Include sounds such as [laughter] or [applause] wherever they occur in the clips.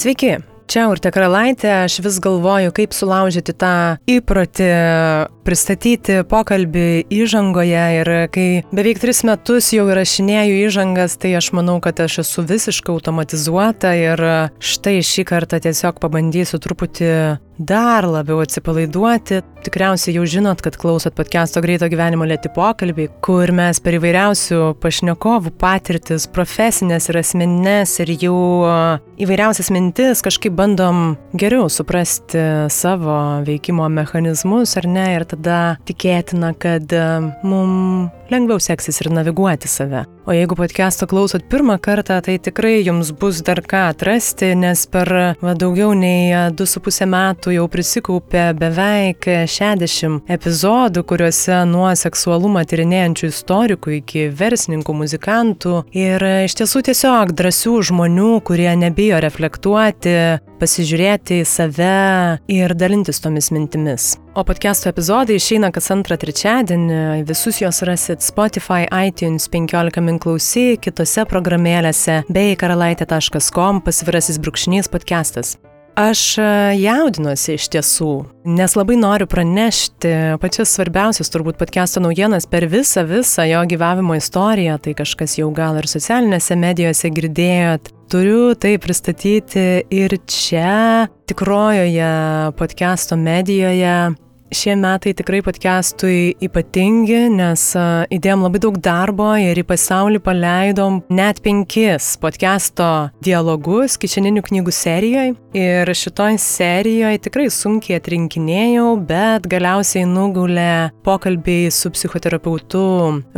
Sveiki, čia Urte Karalaitė, aš vis galvoju, kaip sulaužyti tą įprotį pristatyti pokalbį įžangoje ir kai beveik tris metus jau įrašinėjau įžangas, tai aš manau, kad aš esu visiškai automatizuota ir štai šį kartą tiesiog pabandysiu truputį dar labiau atsipalaiduoti. Tikriausiai jau žinot, kad klausot podcast'o Greito gyvenimo lėti pokalbiai, kur mes per įvairiausių pašnekovų patirtis, profesinės ir asmeninės ir jų įvairiausias mintis kažkaip bandom geriau suprasti savo veikimo mechanizmus ar ne ir tada tikėtina, kad mums lengviau seksis ir naviguoti save. O jeigu podcast'o klausot pirmą kartą, tai tikrai jums bus dar ką atrasti, nes per va, daugiau nei 2,5 metų jau prisikaupė beveik 60 epizodų, kuriuose nuo seksualumą tyrinėjančių istorikų iki verslininkų, muzikantų ir iš tiesų tiesiog drąsių žmonių, kurie nebijo reflektuoti, pasižiūrėti į save ir dalintis tomis mintimis. O podcast'o epizodai išeina kas antrą trečiadienį, visus juos rasit Spotify, iTunes 15 min klausy, kitose programėlėse bei karalaitė.com pasvirasis brūkšnys podcastas. Aš e, jaudinuosi iš tiesų, nes labai noriu pranešti pačias svarbiausias turbūt podcast'o naujienas per visą, visą jo gyvavimo istoriją, tai kažkas jau gal ir socialinėse medijose girdėjot. Turiu tai pristatyti ir čia, tikrojoje podcast'o medijoje, Šie metai tikrai podcastui ypatingi, nes įdėjom labai daug darbo ir į pasaulį paleidom net penkis podcasto dialogus kišeninių knygų serijoje. Ir šitoj serijoje tikrai sunkiai atrinkinėjau, bet galiausiai nugulė pokalbiai su psichoterapeutu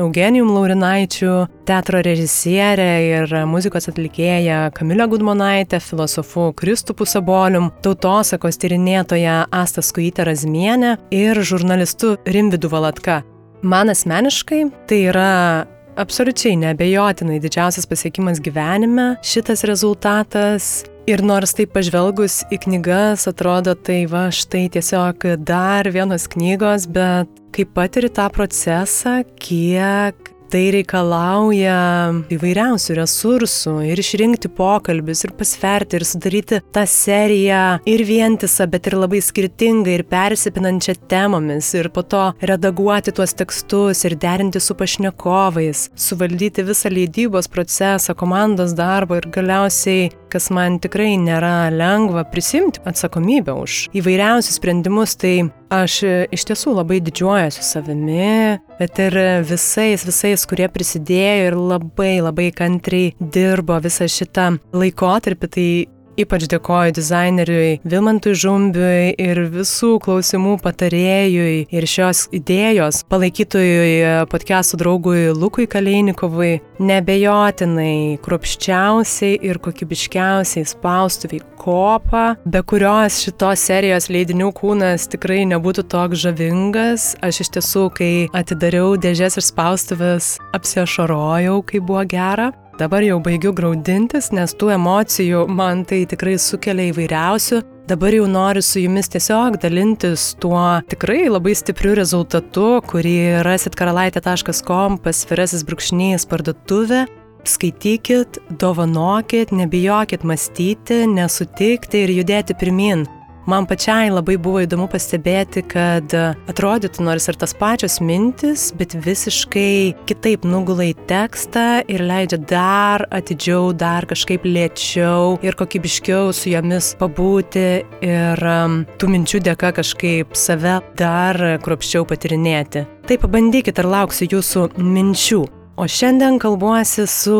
Eugenijum Laurinaičiu, teatro režisierė ir muzikos atlikėja Kamilė Gudmonaitė, filosofu Kristupu Sabolium, tautosakos tyrinėtoja Asta Skuitė Razmienė ir žurnalistu Rimvidu Valatka. Man asmeniškai tai yra absoliučiai nebejotinai didžiausias pasiekimas gyvenime šitas rezultatas. Ir nors taip pažvelgus į knygas, atrodo, tai va štai tiesiog dar vienos knygos, bet kaip patiri tą procesą, kiek tai reikalauja įvairiausių resursų ir išrinkti pokalbius ir pasverti ir sudaryti tą seriją ir vientisą, bet ir labai skirtingą ir persipinančią temomis ir po to redaguoti tuos tekstus ir derinti su pašnekovais, suvaldyti visą leidybos procesą, komandos darbą ir galiausiai, kas man tikrai nėra lengva, prisimti atsakomybę už įvairiausius sprendimus, tai aš iš tiesų labai didžiuojuosi savimi, bet ir visais, visais, kurie prisidėjo ir labai, labai kantriai dirbo visą šitą laikotarpį. Tai Ypač dėkoju dizaineriui Vilmantui Žumbiui ir visų klausimų patarėjui ir šios idėjos palaikytojui podcastų draugui Lukui Kalinikovui. Nebejotinai kruopščiausiai ir kokybiškiausiai spaustuviai kopa, be kurios šitos serijos leidinių kūnas tikrai nebūtų toks žavingas. Aš iš tiesų, kai atidariau dėžės ir spaustuvės, apsiašarojau, kai buvo gera. Dabar jau baigiu graudintis, nes tų emocijų man tai tikrai sukelia įvairiausių. Dabar jau noriu su jumis tiesiog dalintis tuo tikrai labai stipriu rezultatu, kurį rasit karalaitė.com pasvirasis brūkšnys parduotuvė. Skaitykit, dovanokit, nebijokit mąstyti, nesutikti ir judėti pirmin. Man pačiai labai buvo įdomu pastebėti, kad atrodytų nors ir tas pačios mintis, bet visiškai kitaip nugula į tekstą ir leidžia dar atidžiau, dar kažkaip lėčiau ir kokybiškiau su jomis pabūti ir um, tų minčių dėka kažkaip save dar kruopščiau patirinėti. Tai pabandykit, ar lauksiu jūsų minčių. O šiandien kalbuosi su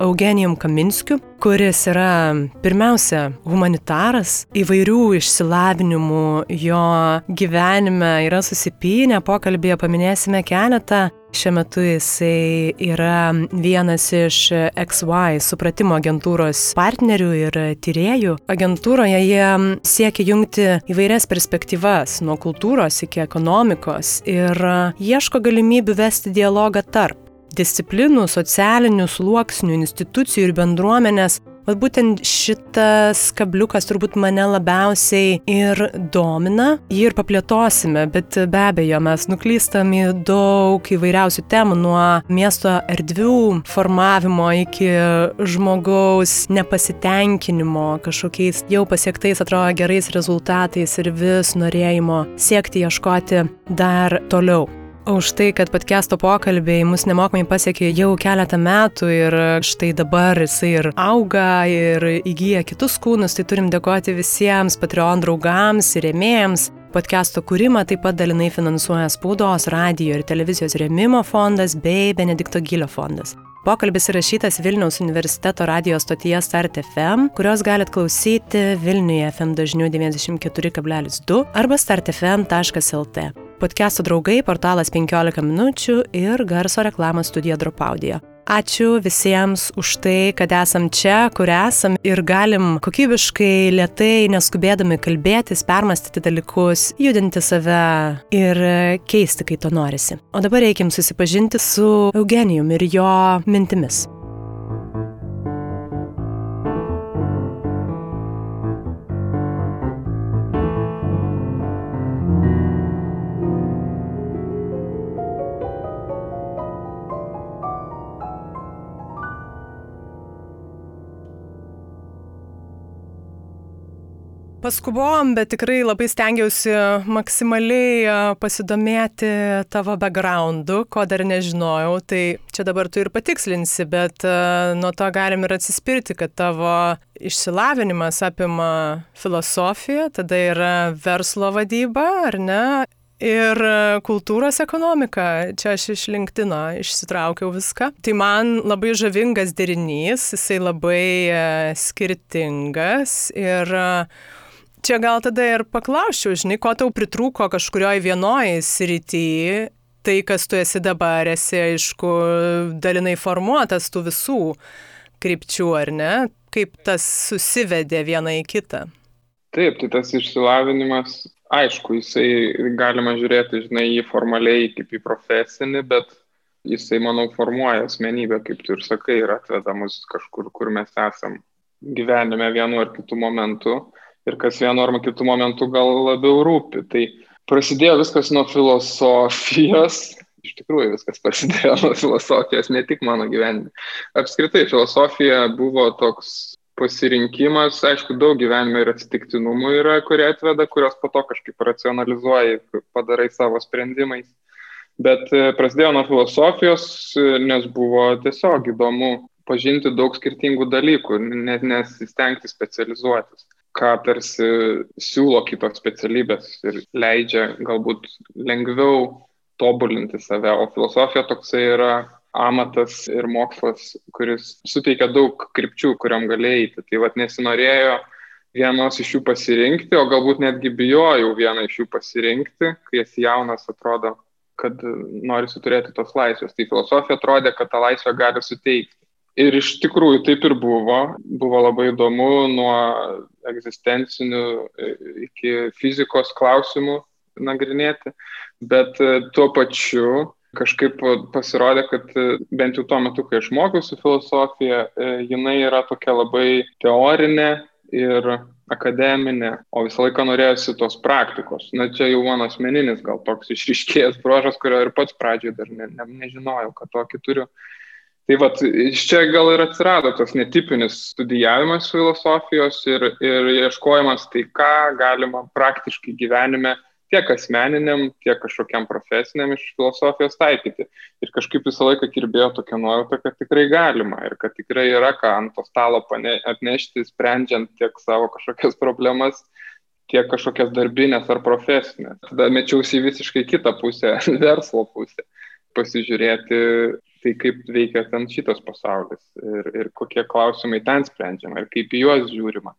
Eugenijum Kaminskiu, kuris yra pirmiausia humanitaras, įvairių išsilavinimų jo gyvenime yra susipynę, pokalbėje paminėsime keletą. Šiuo metu jisai yra vienas iš XY supratimo agentūros partnerių ir tyriejų. Agentūroje jie siekia jungti įvairias perspektyvas nuo kultūros iki ekonomikos ir ieško galimybių vesti dialogą tarp disciplinų, socialinių sluoksnių, institucijų ir bendruomenės, Vat būtent šitas kabliukas turbūt mane labiausiai ir domina, jį ir paplėtosime, bet be abejo mes nuklystam į daug įvairiausių temų, nuo miesto erdvių formavimo iki žmogaus nepasitenkinimo kažkokiais jau pasiektais, atrodo, gerais rezultatais ir vis norėjimo siekti ieškoti dar toliau už tai, kad podcast'o pokalbiai mus nemokamai pasiekė jau keletą metų ir štai dabar jisai ir auga ir įgyja kitus kūnus, tai turim dėkoti visiems Patreon draugams ir rėmėjams. Podcast'o kūrimą taip pat dalinai finansuoja spaudos, radio ir televizijos rėmimo fondas bei Benedikto Gilio fondas. Pokalbis įrašytas Vilniaus universiteto radio stotyje Start FM, kurios galit klausyti Vilniuje FM dažniu 94,2 arba startfm.lt podcast'o draugai, portalas 15 minučių ir garso reklamos studija Dropaudio. Ačiū visiems už tai, kad esam čia, kur esam ir galim kokybiškai, lietai, neskubėdami kalbėtis, permastyti dalykus, judinti save ir keisti, kai to norisi. O dabar reikim susipažinti su Eugenijum ir jo mintimis. Paskubom, bet tikrai labai stengiausi maksimaliai e, pasidomėti tavo backgroundu, ko dar nežinojau. Tai čia dabar tu ir patikslinsi, bet uh, nuo to galim ir atsispirti, kad tavo išsilavinimas apima filosofiją, tada yra verslo vadyba, ar ne? ir kultūros ekonomika. Čia aš iš LinkedIn išsitraukiau viską. Tai man labai žavingas derinys, jisai labai e, skirtingas ir Čia gal tada ir paklausčiau, žinai, ko tau pritrūko kažkurioje vienoje srityje, tai kas tu esi dabar, esi aišku dalinai formuotas tų visų krypčių, ar ne? Kaip tas susivedė viena į kitą? Taip, tai tas išsilavinimas, aišku, jisai galima žiūrėti, žinai, jį formaliai kaip į profesinį, bet jisai, manau, formuoja asmenybę, kaip tu ir sakai, ir atveda mus kažkur, kur mes esam gyvenime vienu ar kitu momentu ir kas vienu ar kitu momentu gal labiau rūpi. Tai prasidėjo viskas nuo filosofijos. [laughs] Iš tikrųjų viskas prasidėjo [laughs] nuo filosofijos, ne tik mano gyvenime. Apskritai filosofija buvo toks pasirinkimas, aišku, daug gyvenime ir atsitiktinumų yra, kurie atveda, kurios po to kažkaip racionalizuoji, padarai savo sprendimais. Bet e, prasidėjo nuo filosofijos, nes buvo tiesiog įdomu pažinti daug skirtingų dalykų, net nesistengti specializuotis ką tarsi siūlo kitos specialybės ir leidžia galbūt lengviau tobulinti save, o filosofija toksai yra amatas ir mokslas, kuris suteikia daug krypčių, kuriam gali eiti. Tai vad nesinorėjo vienos iš jų pasirinkti, o galbūt netgi bijojau vieną iš jų pasirinkti, kai esi jaunas, atrodo, kad nori suturėti tos laisvės. Tai filosofija atrodė, kad tą laisvę gali suteikti. Ir iš tikrųjų taip ir buvo. Buvo labai įdomu nuo egzistencinių e, iki fizikos klausimų nagrinėti, bet e, tuo pačiu kažkaip pasirodė, kad e, bent jau tuo metu, kai aš mokiausi filosofiją, jinai yra tokia labai teorinė ir akademinė, o visą laiką norėjusi tos praktikos. Na čia jau mano asmeninis gal toks išriškėjęs brožas, kurio ir pats pradžioje dar ne, ne, nežinojau, kad tokį turiu. Tai vat, iš čia gal ir atsirado tas netipinis studijavimas filosofijos ir, ir ieškojimas, tai ką galima praktiškai gyvenime tiek asmeniniam, tiek kažkokiam profesiniam iš filosofijos taikyti. Ir kažkaip visą laiką kirbėjo tokia nuojauta, kad tikrai galima ir kad tikrai yra ką ant to stalo atnešti, sprendžiant tiek savo kažkokias problemas, tiek kažkokias darbinės ar profesinės. Tada mečiausi visiškai kitą pusę, [laughs] verslo pusę, pasižiūrėti tai kaip veikia ten šitas pasaulis ir, ir kokie klausimai ten sprendžiama ir kaip į juos žiūrima.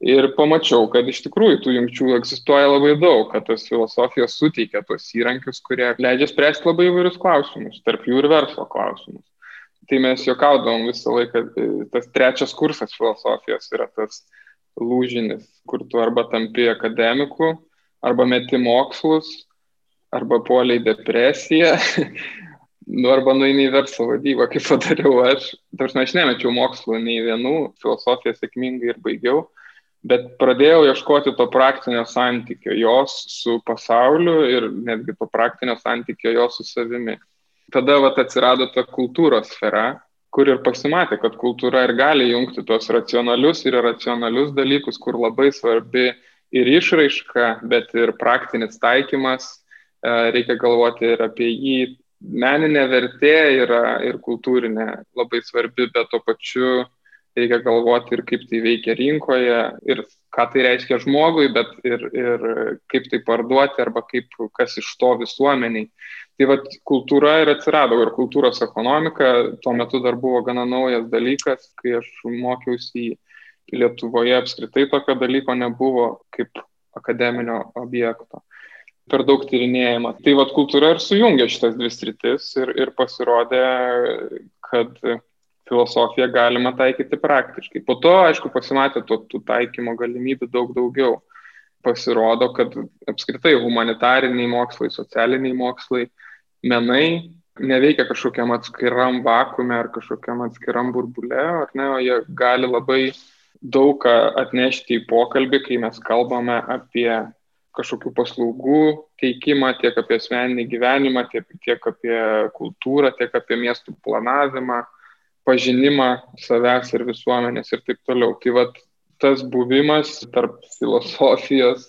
Ir pamačiau, kad iš tikrųjų tų jungčių egzistuoja labai daug, kad tas filosofijos suteikia tos įrankius, kurie leidžia spręsti labai įvairius klausimus, tarp jų ir verslo klausimus. Tai mes juokaudavom visą laiką, tas trečias kursas filosofijos yra tas lūžinis, kur tu arba tampi akademiku, arba meti mokslus, arba poliai depresiją, [laughs] nu, arba nueini į verslo vadybą, kaip padariau aš. Tarsi aš nemečiau mokslo nei vienų, filosofiją sėkmingai ir baigiau, bet pradėjau ieškoti to praktinio santykio jos su pasauliu ir netgi to praktinio santykio jos su savimi. Tada vat, atsirado ta kultūros sfera, kur ir pasimatė, kad kultūra ir gali jungti tuos racionalius ir irracionalius dalykus, kur labai svarbi ir išraiška, bet ir praktinis taikymas. E, reikia galvoti ir apie jį meninė vertė yra ir kultūrinė labai svarbi, bet tuo pačiu reikia galvoti ir kaip tai veikia rinkoje, ir ką tai reiškia žmogui, bet ir, ir kaip tai parduoti, arba kaip, kas iš to visuomeniai. Tai vad kultūra ir atsirado, ir kultūros ekonomika tuo metu dar buvo gana naujas dalykas, kai aš mokiausi Lietuvoje apskritai tokio dalyko nebuvo kaip akademinio objekto per daug tyrinėjama. Tai vad kultūra ir sujungia šitas dvi sritis ir, ir pasirodė, kad filosofiją galima taikyti praktiškai. Po to, aišku, pasimatė to, tų taikymo galimybių daug daugiau. Pasirodo, kad apskritai humanitariniai mokslai, socialiniai mokslai, menai neveikia kažkokiam atskiram vakume ar kažkokiam atskiram burbule, ar ne, o jie gali labai daug atnešti į pokalbį, kai mes kalbame apie kažkokių paslaugų teikimą, tiek apie asmeninį gyvenimą, tiek, tiek apie kultūrą, tiek apie miestų planavimą, pažinimą savęs ir visuomenės ir taip toliau. Tai vad tas buvimas tarp filosofijos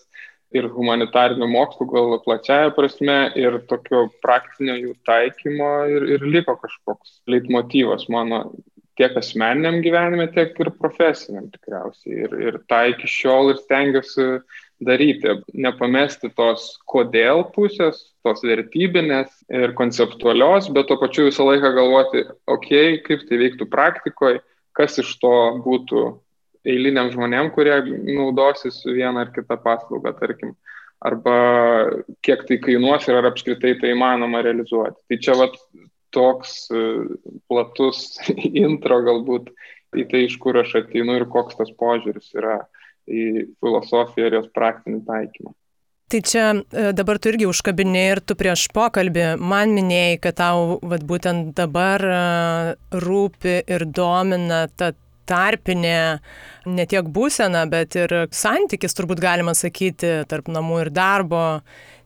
ir humanitarinių mokslų, gal plačiaja prasme, ir tokio praktinio jų taikymo ir, ir liko kažkoks leitmotyvas mano tiek asmeniniam gyvenime, tiek ir profesiniam tikriausiai. Ir, ir tą iki šiol ir stengiuosi daryti, nepamesti tos kodėl pusės, tos vertybinės ir konceptualios, bet to pačiu visą laiką galvoti, okei, okay, kaip tai veiktų praktikoje, kas iš to būtų eiliniam žmonėm, kurie naudosis vieną ar kitą paslaugą, tarkim, arba kiek tai kainuos ir ar apskritai tai įmanoma realizuoti. Tai čia vat toks e, platus [laughs] intro galbūt į tai, iš kur aš ateinu ir koks tas požiūris yra į filosofiją ir jos praktinį taikymą. Tai čia e, dabar tu irgi užkabinėjai ir tu prieš pokalbį man minėjai, kad tau vat, būtent dabar e, rūpi ir domina ta tarpinė ne tiek būsena, bet ir santykis, turbūt galima sakyti, tarp namų ir darbo,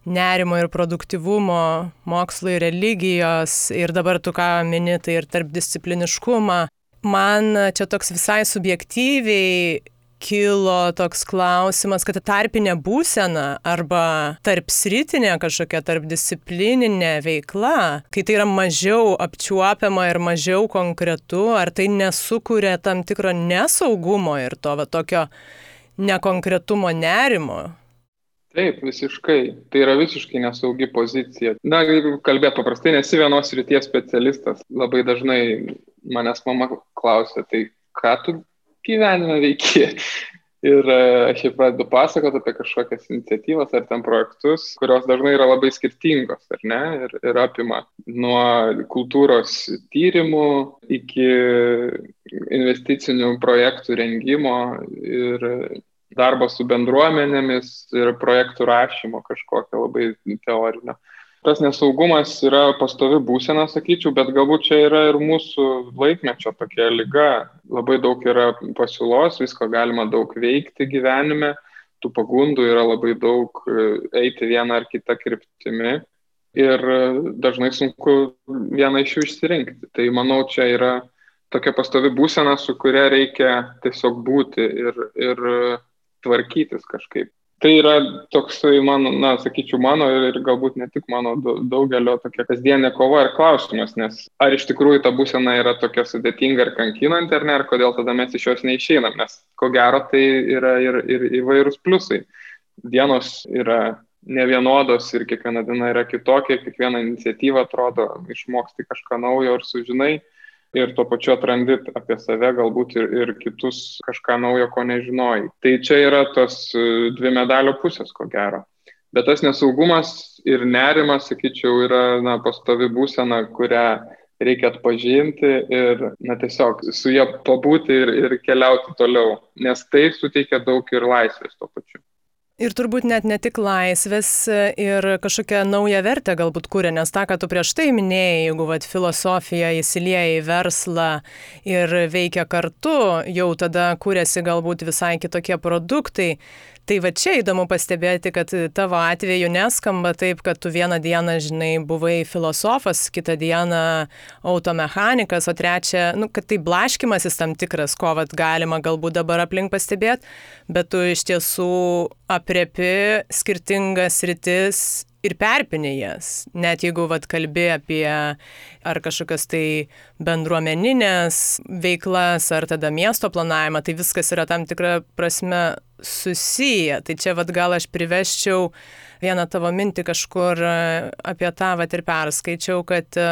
nerimo ir produktivumo, mokslo ir religijos ir dabar tu ką mini, tai ir tarp discipliniškumą. Man čia toks visai subjektyviai kilo toks klausimas, kad tarpinė būsena arba tarp sritinė kažkokia tarp disciplininė veikla, kai tai yra mažiau apčiuopiama ir mažiau konkretu, ar tai nesukuria tam tikro nesaugumo ir to va, tokio nekonkretumo nerimo? Taip, visiškai. Tai yra visiškai nesaugi pozicija. Na, jeigu kalbėt paprastai, nesi vienos ryties specialistas. Labai dažnai manęs mama klausia, tai ką tu gyvenime veiki. Ir e, aš jau pradedu pasakoti apie kažkokias iniciatyvas ar ten projektus, kurios dažnai yra labai skirtingos, ar ne? Ir, ir apima nuo kultūros tyrimų iki investicinių projektų rengimo ir darbo su bendruomenėmis ir projektų rašymo kažkokio labai teorinio tas nesaugumas yra pastovi būsena, sakyčiau, bet galbūt čia yra ir mūsų laikmečio tokia lyga. Labai daug yra pasiūlos, visko galima daug veikti gyvenime, tų pagundų yra labai daug e, eiti vieną ar kitą kryptimį ir e, dažnai sunku vieną iš jų išsirinkti. Tai manau, čia yra tokia pastovi būsena, su kuria reikia tiesiog būti ir, ir tvarkytis kažkaip. Tai yra toksai mano, na, sakyčiau, mano ir, ir galbūt ne tik mano daugelio tokia kasdienė kova ir klausimas, nes ar iš tikrųjų ta būsena yra tokia sudėtinga ir kankinanti, ar ne, ar kodėl tada mes iš jos neišeinam, nes ko gero tai yra ir, ir įvairūs pliusai. Dienos yra nevienodos ir kiekviena diena yra kitokia, kiekviena iniciatyva atrodo išmoksti kažką naujo ir sužinai ir tuo pačiu atrandi apie save galbūt ir, ir kitus kažką naujo, ko nežinojai. Tai čia yra tos e, dvi medalio pusės, ko gero. Bet tas nesaugumas ir nerimas, sakyčiau, yra na, pastovi būsena, kurią reikia atpažinti ir na, tiesiog su ją pabūti ir, ir keliauti toliau, nes tai suteikia daug ir laisvės tuo pačiu. Ir turbūt net ne tik laisvės ir kažkokią naują vertę galbūt kūrė, nes tą, ką tu prieš tai minėjai, jeigu vat, filosofija įsilieja į verslą ir veikia kartu, jau tada kūrėsi galbūt visai kitokie produktai. Tai va čia įdomu pastebėti, kad tavo atveju neskamba taip, kad tu vieną dieną, žinai, buvai filosofas, kitą dieną automechanikas, o trečią, nu, kad tai blaškimasis tam tikras, ko vat galima galbūt dabar aplink pastebėti, bet tu iš tiesų apriepi skirtingas rytis ir perpinė jas. Net jeigu vat, kalbė apie ar kažkokias tai bendruomeninės veiklas, ar tada miesto planavimą, tai viskas yra tam tikrą prasme susiję. Tai čia vat, gal aš priveščiau vieną tavo mintį kažkur e, apie tą vat, ir perskaičiau, kad e,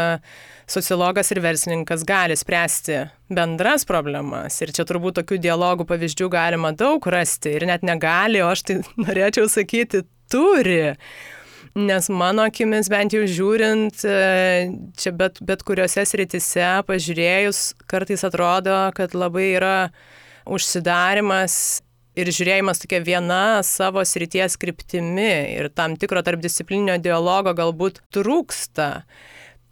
sociologas ir verslininkas gali spręsti bendras problemas. Ir čia turbūt tokių dialogų pavyzdžių galima daug rasti. Ir net negali, o aš tai [laughs] norėčiau sakyti, turi. Nes mano akimis bent jau žiūrint, e, čia bet, bet kuriuose sritise pažiūrėjus, kartais atrodo, kad labai yra užsidarimas ir žiūrėjimas tokia viena savo srities kryptimi ir tam tikro tarpdisciplininio dialogo galbūt trūksta.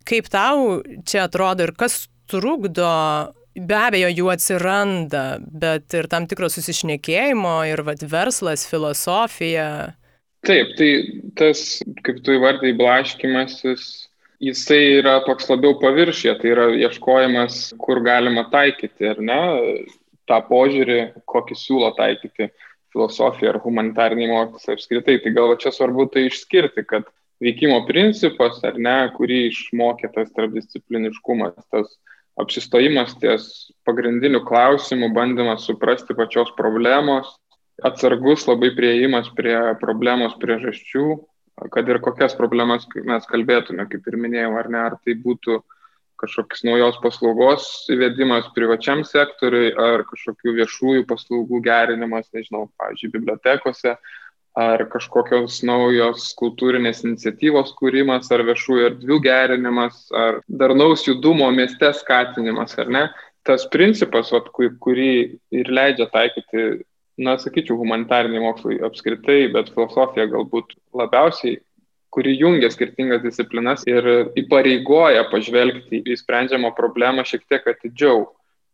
Kaip tau čia atrodo ir kas trukdo Be abejo, jų atsiranda, bet ir tam tikro susišnekėjimo, ir vat, verslas, filosofija, Taip, tai tas, kaip tu įvardai, blaškimasis, jisai yra toks labiau paviršė, tai yra ieškojimas, kur galima taikyti, ar ne, tą požiūrį, kokį siūlo taikyti filosofija ar humanitariniai mokytis apskritai. Tai gal čia svarbu tai išskirti, kad veikimo principas, ar ne, kurį išmokė tas tarpdiscipliniškumas, tas apsistojimas ties pagrindinių klausimų, bandymas suprasti pačios problemos, atsargus labai prieimas prie problemos priežasčių, kad ir kokias problemas mes kalbėtume, kaip ir minėjau, ar ne, ar tai būtų kažkokios naujos paslaugos įvedimas privačiam sektoriui, ar kažkokių viešųjų paslaugų gerinimas, nežinau, pavyzdžiui, bibliotekose, ar kažkokios naujos kultūrinės iniciatyvos kūrimas, ar viešųjų erdvių gerinimas, ar darnaus judumo mieste skatinimas, ar ne. Tas principas, vat, kurį ir leidžia taikyti na, sakyčiau, humanitariniai mokslai apskritai, bet filosofija galbūt labiausiai, kuri jungia skirtingas disciplinas ir įpareigoja pažvelgti į sprendžiamą problemą šiek tiek atidžiau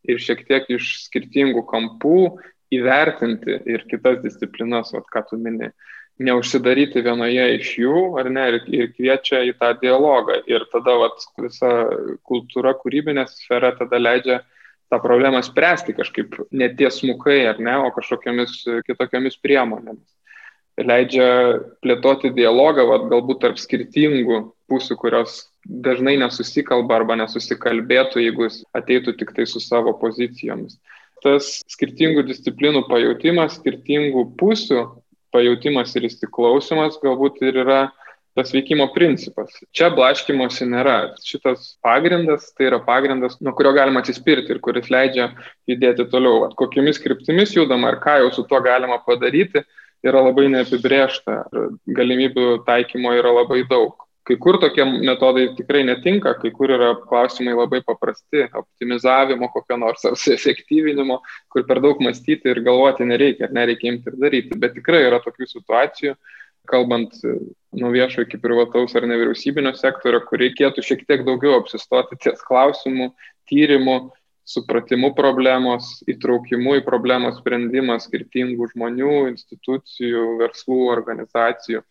ir šiek tiek iš skirtingų kampų įvertinti ir kitas disciplinas, vat, ką tu mini. Neužsidaryti vienoje iš jų, ar ne, ir, ir kviečia į tą dialogą. Ir tada vat, visa kultūra, kūrybinė sfera tada leidžia tą problemą spręsti kažkaip netiesmukai ar ne, o kažkokiamis kitokiamis priemonėmis. Leidžia plėtoti dialogą, vat, galbūt tarp skirtingų pusių, kurios dažnai nesusikalba arba nesusikalbėtų, jeigu jis ateitų tik tai su savo pozicijomis. Tas skirtingų disciplinų pajūtimas, skirtingų pusių pajūtimas ir įsiklausimas galbūt ir yra tas veikimo principas. Čia blaškimosi nėra. Šitas pagrindas tai yra pagrindas, nuo kurio galima atsispirti ir kuris leidžia judėti toliau. At kokiamis kryptimis judama ir ką jau su tuo galima padaryti, yra labai neapibriešta. Galimybių taikymo yra labai daug. Kai kur tokie metodai tikrai netinka, kai kur yra klausimai labai paprasti, optimizavimo kokio nors ar efektyvinimo, kur per daug mąstyti ir galvoti nereikia, nereikia imti ir daryti. Bet tikrai yra tokių situacijų, kalbant nuo viešo iki privataus ar nevyriausybinio sektorio, kur reikėtų šiek tiek daugiau apsistoti ties klausimų, tyrimų, supratimu problemos, įtraukimu į problemos sprendimą skirtingų žmonių, institucijų, verslų, organizacijų.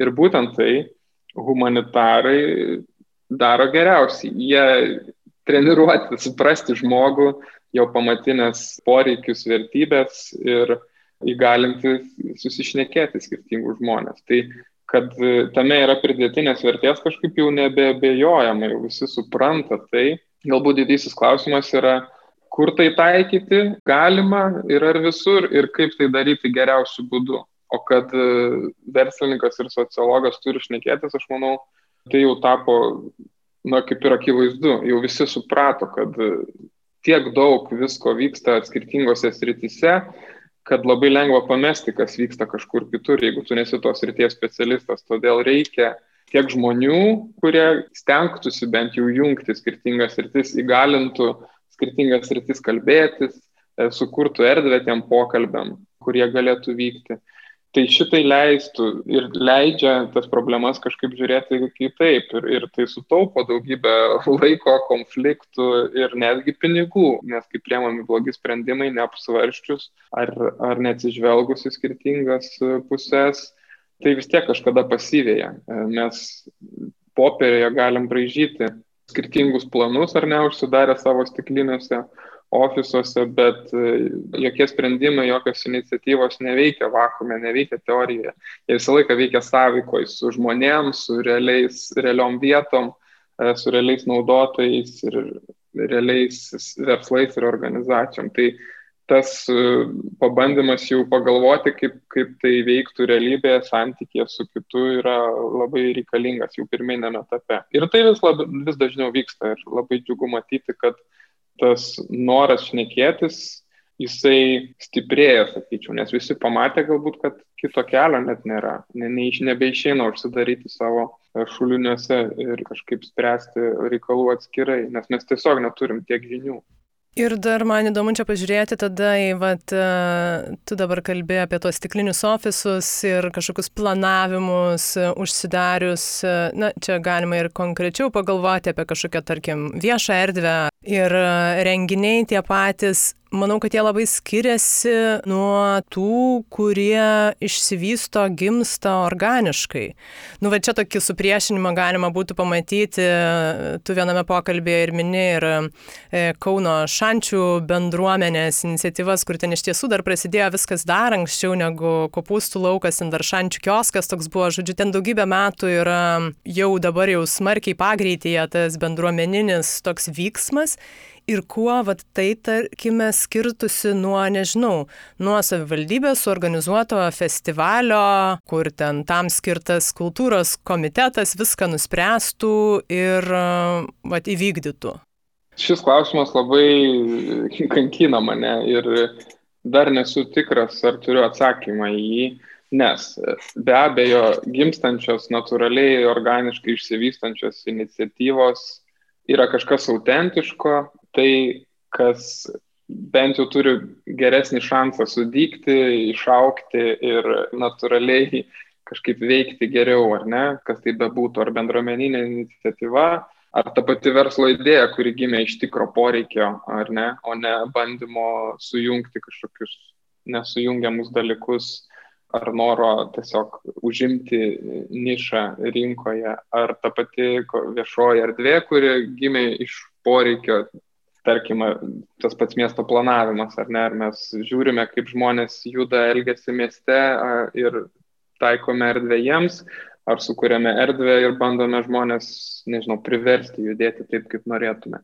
Ir būtent tai humanitarai daro geriausiai. Jie treniruoti, suprasti žmogų, jo pamatinės poreikius, vertybės ir įgalinti susišnekėti skirtingus žmonės. Tai kad tame yra pridėtinės vertės kažkaip jau nebebejojama, jau visi supranta tai. Galbūt didysis klausimas yra, kur tai taikyti galima ir ar visur ir kaip tai daryti geriausiu būdu. O kad verslininkas ir sociologas turi šnekėtis, aš manau, tai jau tapo, na, kaip ir akivaizdu, jau visi suprato, kad tiek daug visko vyksta skirtingose sritise, kad labai lengva pamesti, kas vyksta kažkur kitur, jeigu tu nesi tos ryties specialistas. Todėl reikia tiek žmonių, kurie stengtųsi bent jau jungti skirtingas rytis, įgalintų skirtingas rytis kalbėtis, e, sukurtų erdvę tiem pokalbiam, kurie galėtų vykti. Tai šitai leistų ir leidžia tas problemas kažkaip žiūrėti kitaip ir, ir tai sutaupo daugybę laiko, konfliktų ir netgi pinigų, nes kai priemami blogi sprendimai neapsvarščius ar, ar neatsižvelgus į skirtingas pusės, tai vis tiek kažkada pasyvėja. Mes popierėje galim braižyti skirtingus planus ar ne užsidarę savo stiklinėse ofisuose, bet e, jokie sprendimai, jokios iniciatyvos neveikia vakume, neveikia teorijoje. Jie visą laiką veikia sąveikoj su žmonėms, su realiais, realiom vietom, e, su realiais naudotojais ir realiais verslais ir organizacijom. Tai tas e, pabandymas jau pagalvoti, kaip, kaip tai veiktų realybėje, santykėje su kitu yra labai reikalingas jau pirminėme etape. Ir tai vis, lab, vis dažniau vyksta ir labai džiugu matyti, kad tas noras šnekėtis, jisai stiprėja, sakyčiau, nes visi pamatė galbūt, kad kito kelio net nėra, ne, ne, nebeišeina užsidaryti savo šuliniuose ir kažkaip spręsti reikalų atskirai, nes mes tiesiog neturim tiek žinių. Ir dar man įdomu čia pažiūrėti tada, į, vat, e, tu dabar kalbėjai apie tos stiklinius ofisus ir kažkokius planavimus e, užsidarius. E, na, čia galima ir konkrečiau pagalvoti apie kažkokią, tarkim, viešą erdvę ir renginiai tie patys manau, kad jie labai skiriasi nuo tų, kurie išsivysto, gimsta organiškai. Nu, va čia tokį supriešinimą galima būtų pamatyti, tu viename pokalbėje ir mini ir e, Kauno šančių bendruomenės iniciatyvas, kur ten iš tiesų dar prasidėjo viskas dar anksčiau negu kopūstų laukas, ten dar šančių kioskas toks buvo, žodžiu, ten daugybę metų yra jau dabar jau smarkiai pagreitėje tas bendruomeninis toks vyksmas ir kuo vat, tai, tarkime, skirtusi nuo, nežinau, nuo savivaldybės suorganizuoto festivalio, kur ten tam skirtas kultūros komitetas viską nuspręstų ir vat, įvykdytų. Šis klausimas labai kankina mane ir dar nesu tikras, ar turiu atsakymą į jį. Nes be abejo, gimstančios natūraliai, organiškai išsivystančios iniciatyvos yra kažkas autentiško, tai, kas bent jau turi geresnį šansą sudygti, išaukti ir natūraliai kažkaip veikti geriau, ar ne, kas tai bebūtų, ar bendruomeninė iniciatyva, ar ta pati verslo idėja, kuri gimė iš tikro poreikio, ar ne, o ne bandymo sujungti kažkokius nesujungiamus dalykus ar noro tiesiog užimti nišą rinkoje, ar ta pati viešoji erdvė, kuri gimė iš poreikio tarkim, tas pats miesto planavimas, ar ne, ar mes žiūrime, kaip žmonės juda, elgesi mieste ir taikome erdvę jiems, ar sukūrėme erdvę ir bandome žmonės, nežinau, priversti judėti taip, kaip norėtume.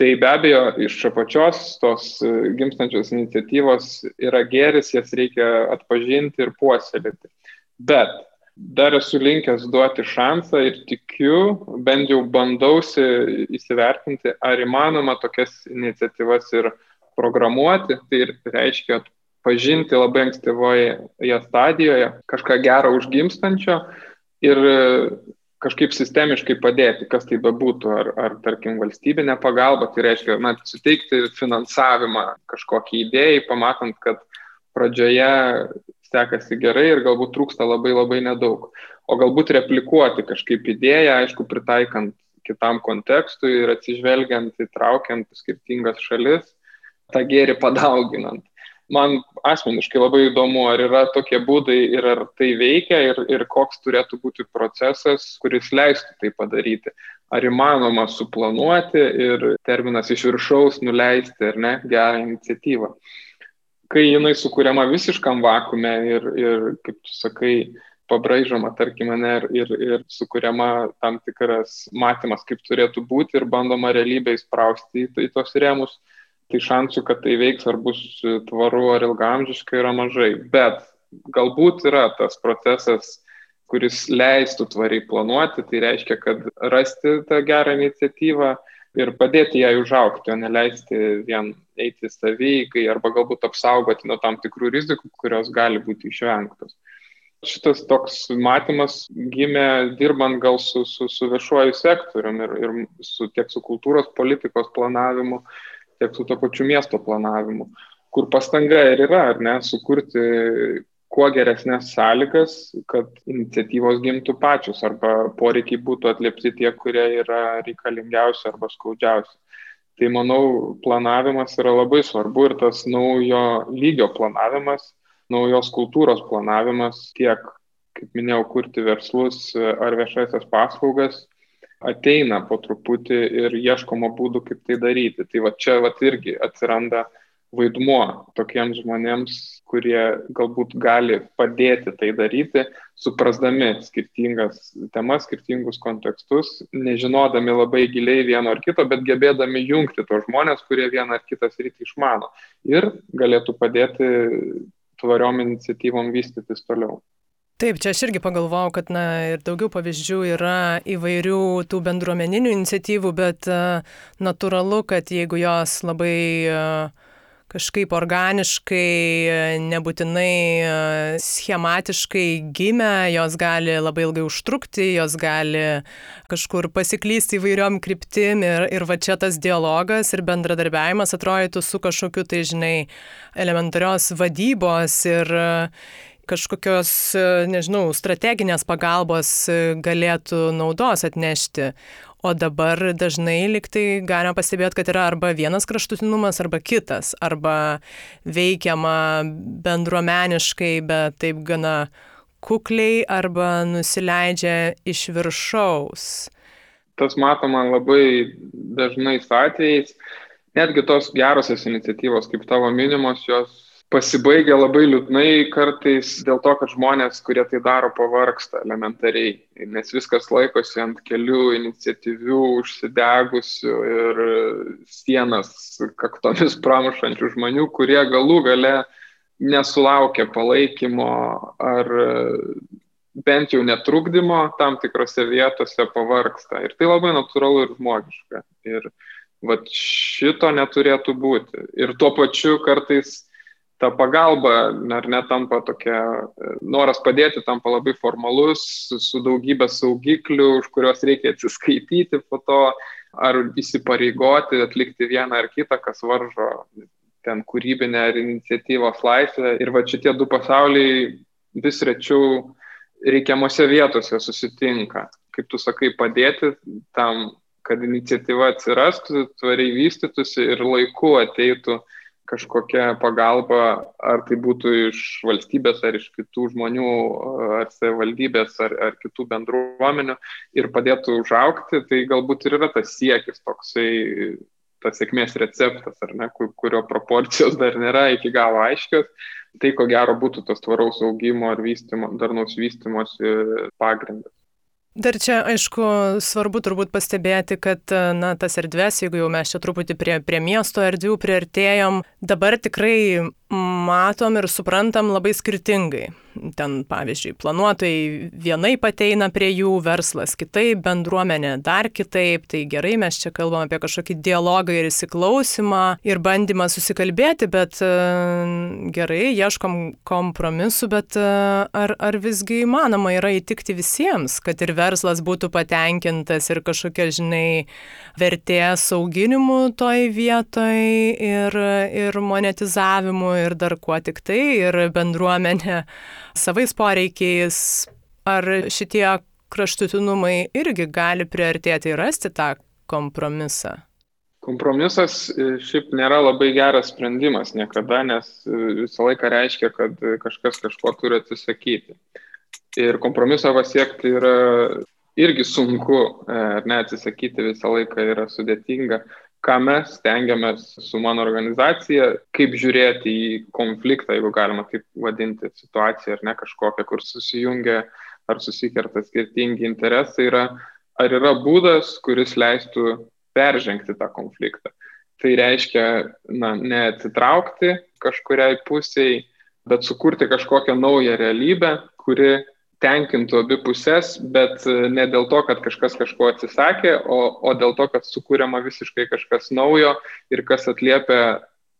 Tai be abejo, iš apačios tos gimstančios iniciatyvos yra geris, jas reikia atpažinti ir puoselėti. Bet dar esu linkęs duoti šansą ir tikiu, bent jau bandausi įsivertinti, ar įmanoma tokias iniciatyvas ir programuoti. Tai reiškia pažinti labai ankstyvoje stadijoje kažką gero užgimstančio ir kažkaip sistemiškai padėti, kas tai bebūtų, ar, ar tarkim valstybinė pagalba, tai reiškia, na, suteikti finansavimą kažkokiai idėjai, pamatant, kad pradžioje sekasi gerai ir galbūt trūksta labai labai nedaug. O galbūt replikuoti kažkaip idėją, aišku, pritaikant kitam kontekstui ir atsižvelgiant, įtraukiant skirtingas šalis, tą gėrį padauginant. Man asmeniškai labai įdomu, ar yra tokie būdai ir ar tai veikia ir, ir koks turėtų būti procesas, kuris leistų tai padaryti. Ar įmanoma suplanuoti ir terminas iš viršaus nuleisti ar ne gerą iniciatyvą kai jinai sukūriama visiškam vakume ir, ir kaip tu sakai, pabraižoma, tarkime, ne, ir, ir, ir sukūriama tam tikras matymas, kaip turėtų būti ir bandoma realybę įsprausti į, į tos rėmus, tai šansų, kad tai veiks ar bus tvaru ar ilgamžiškai yra mažai. Bet galbūt yra tas procesas, kuris leistų tvariai planuoti, tai reiškia, kad rasti tą gerą iniciatyvą ir padėti jai užaukti, o neleisti vien eiti savykai arba galbūt apsaugoti nuo tam tikrų rizikų, kurios gali būti išvengtos. Šitas toks matymas gimė dirbant gal su, su, su viešuoju sektoriumi ir, ir su, tiek su kultūros politikos planavimu, tiek su to pačiu miesto planavimu, kur pastanga ir yra, ar ne, sukurti kuo geresnės sąlygas, kad iniciatyvos gimtų pačios arba poreikiai būtų atliepti tie, kurie yra reikalingiausi arba skaudžiausi. Tai manau, planavimas yra labai svarbu ir tas naujo lygio planavimas, naujos kultūros planavimas tiek, kaip minėjau, kurti verslus ar viešasias paslaugas ateina po truputį ir ieškoma būdų, kaip tai daryti. Tai va čia va irgi atsiranda vaidmuo tokiems žmonėms, kurie galbūt gali padėti tai daryti, suprasdami skirtingas temas, skirtingus kontekstus, nežinodami labai giliai vieno ar kito, bet gebėdami jungti tos žmonės, kurie vieną ar kitą sritį išmano ir galėtų padėti tvariom iniciatyvom vystytis toliau. Taip, čia aš irgi pagalvojau, kad na, ir daugiau pavyzdžių yra įvairių tų bendruomeninių iniciatyvų, bet uh, natūralu, kad jeigu jos labai uh, kažkaip organiškai, nebūtinai schematiškai gimę, jos gali labai ilgai užtrukti, jos gali kažkur pasiklysti įvairiom kryptim ir, ir va čia tas dialogas ir bendradarbiavimas atrodytų su kažkokiu, tai žinai, elementarios vadybos ir kažkokios, nežinau, strateginės pagalbos galėtų naudos atnešti. O dabar dažnai liktai galima pastebėti, kad yra arba vienas kraštutinumas, arba kitas, arba veikiama bendruomeniškai, bet taip gana kukliai, arba nusileidžia iš viršaus. Tas matoma labai dažnais atvejais. Netgi tos gerosios iniciatyvos, kaip tavo minimos, jos pasibaigia labai liūdnai kartais dėl to, kad žmonės, kurie tai daro, pavarksta elementariai, nes viskas laikosi ant kelių iniciatyvių, užsidegusių ir sienas kaktomis pramušančių žmonių, kurie galų gale nesulaukia palaikymo ar bent jau netrukdymo tam tikrose vietose pavarksta. Ir tai labai natūralu ir žmogiška. Ir vat šito neturėtų būti. Ir tuo pačiu kartais ta pagalba ar netampa tokia, noras padėti tampa labai formalus, su daugybė saugiklių, už kuriuos reikia atsiskaityti po to, ar įsipareigoti, atlikti vieną ar kitą, kas varžo ten kūrybinę ar iniciatyvos laisvę. Ir va šitie du pasauliai vis rečiau reikiamose vietose susitinka. Kaip tu sakai, padėti tam, kad iniciatyva atsirastų, tvariai vystytųsi ir laiku ateitų uh, kažkokia pagalba, ar tai būtų iš valstybės, ar iš kitų žmonių, ar savivaldybės, ar, ar kitų bendruomenių ir padėtų užaukti, tai galbūt ir yra tas siekis toksai, tas sėkmės receptas, ar ne, kurio proporcijos dar nėra iki galo aiškios. Tai ko gero būtų tas tvaraus augimo ar vystymo, darnaus vystimosi pagrindas. Dar čia, aišku, svarbu turbūt pastebėti, kad, na, tas erdvės, jeigu jau mes čia truputį prie, prie miesto erdvių priartėjom, dabar tikrai matom ir suprantam labai skirtingai. Ten, pavyzdžiui, planuotojai vienaip ateina prie jų, verslas kitaip, bendruomenė dar kitaip. Tai gerai, mes čia kalbam apie kažkokį dialogą ir įsiklausimą ir bandymą susikalbėti, bet gerai, ieškom kompromisų, bet ar, ar visgi įmanoma yra įtikti visiems, kad ir verslas būtų patenkintas ir kažkokia, žinai, vertės auginimu toj vietoj ir, ir monetizavimu ir dar kuo tik tai, ir bendruomenė savais poreikiais. Ar šitie kraštutinumai irgi gali priartėti ir rasti tą kompromisą? Kompromisas e, šiaip nėra labai geras sprendimas niekada, nes e, visą laiką reiškia, kad kažkas kažko turi atsisakyti. Ir kompromiso pasiekti yra irgi sunku, e, ar ne atsisakyti visą laiką yra sudėtinga ką mes stengiamės su mano organizacija, kaip žiūrėti į konfliktą, jeigu galima taip vadinti, situaciją ar ne kažkokią, kur susijungia ar susikerta skirtingi interesai, yra, ar yra būdas, kuris leistų peržengti tą konfliktą. Tai reiškia, na, neatsitraukti kažkuriai pusiai, bet sukurti kažkokią naują realybę, kuri tenkintų abi pusės, bet e, ne dėl to, kad kažkas kažko atsisakė, o, o dėl to, kad sukūriama visiškai kažkas naujo ir kas atliepia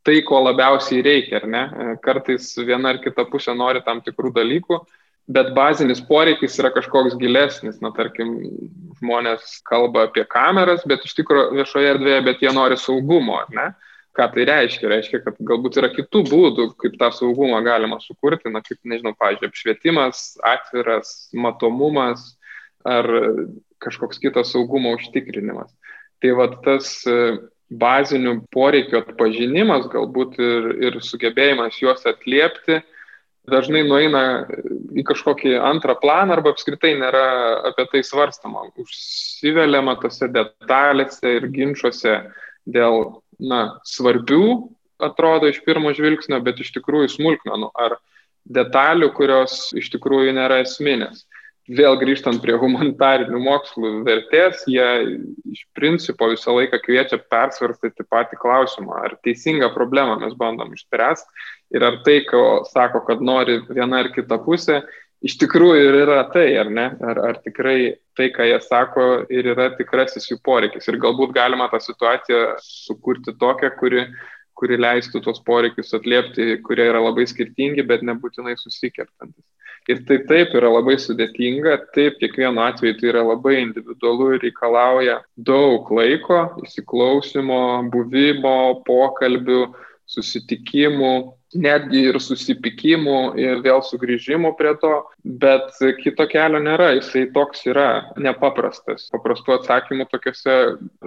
tai, ko labiausiai reikia, ar ne? E, kartais viena ar kita pusė nori tam tikrų dalykų, bet bazinis poreikis yra kažkoks gilesnis. Na, tarkim, žmonės kalba apie kameras, bet iš tikrųjų viešoje erdvėje, bet jie nori saugumo, ar ne? Ką tai reiškia? Reiškia, kad galbūt yra kitų būdų, kaip tą saugumą galima sukurti, na, kaip, nežinau, pažiūrėjau, apšvietimas, atviras, matomumas ar kažkoks kitas saugumo užtikrinimas. Tai va tas e, bazinių poreikių atpažinimas galbūt ir, ir sugebėjimas juos atliepti dažnai nueina į kažkokį antrą planą arba apskritai nėra apie tai svarstama. Užsiveliama tose detalėse ir ginčiuose dėl na, svarbių, atrodo iš pirmo žvilgsnio, bet iš tikrųjų smulkmenų ar detalių, kurios iš tikrųjų nėra esminės. Vėl grįžtant prie humanitarinių mokslų vertės, jie iš principo visą laiką kviečia persvarstyti patį klausimą, ar teisingą problemą mes bandom išspręsti ir ar tai, ko sako, kad nori viena ar kita pusė, iš tikrųjų ir yra tai, ar ne? Ar, ar tikrai tai, ką jie sako, ir yra tikrasis jų poreikis. Ir galbūt galima tą situaciją sukurti tokią, kuri, kuri leistų tos poreikius atliepti, kurie yra labai skirtingi, bet nebūtinai susikertantis. Ir tai taip yra labai sudėtinga, taip kiekvienu atveju tai yra labai individualu ir reikalauja daug laiko, įsiklausimo, buvimo, pokalbių, susitikimų, netgi ir susipykimų ir vėl sugrįžimų prie to, bet kito kelio nėra, jisai toks yra nepaprastas. Paprastų atsakymų tokiuose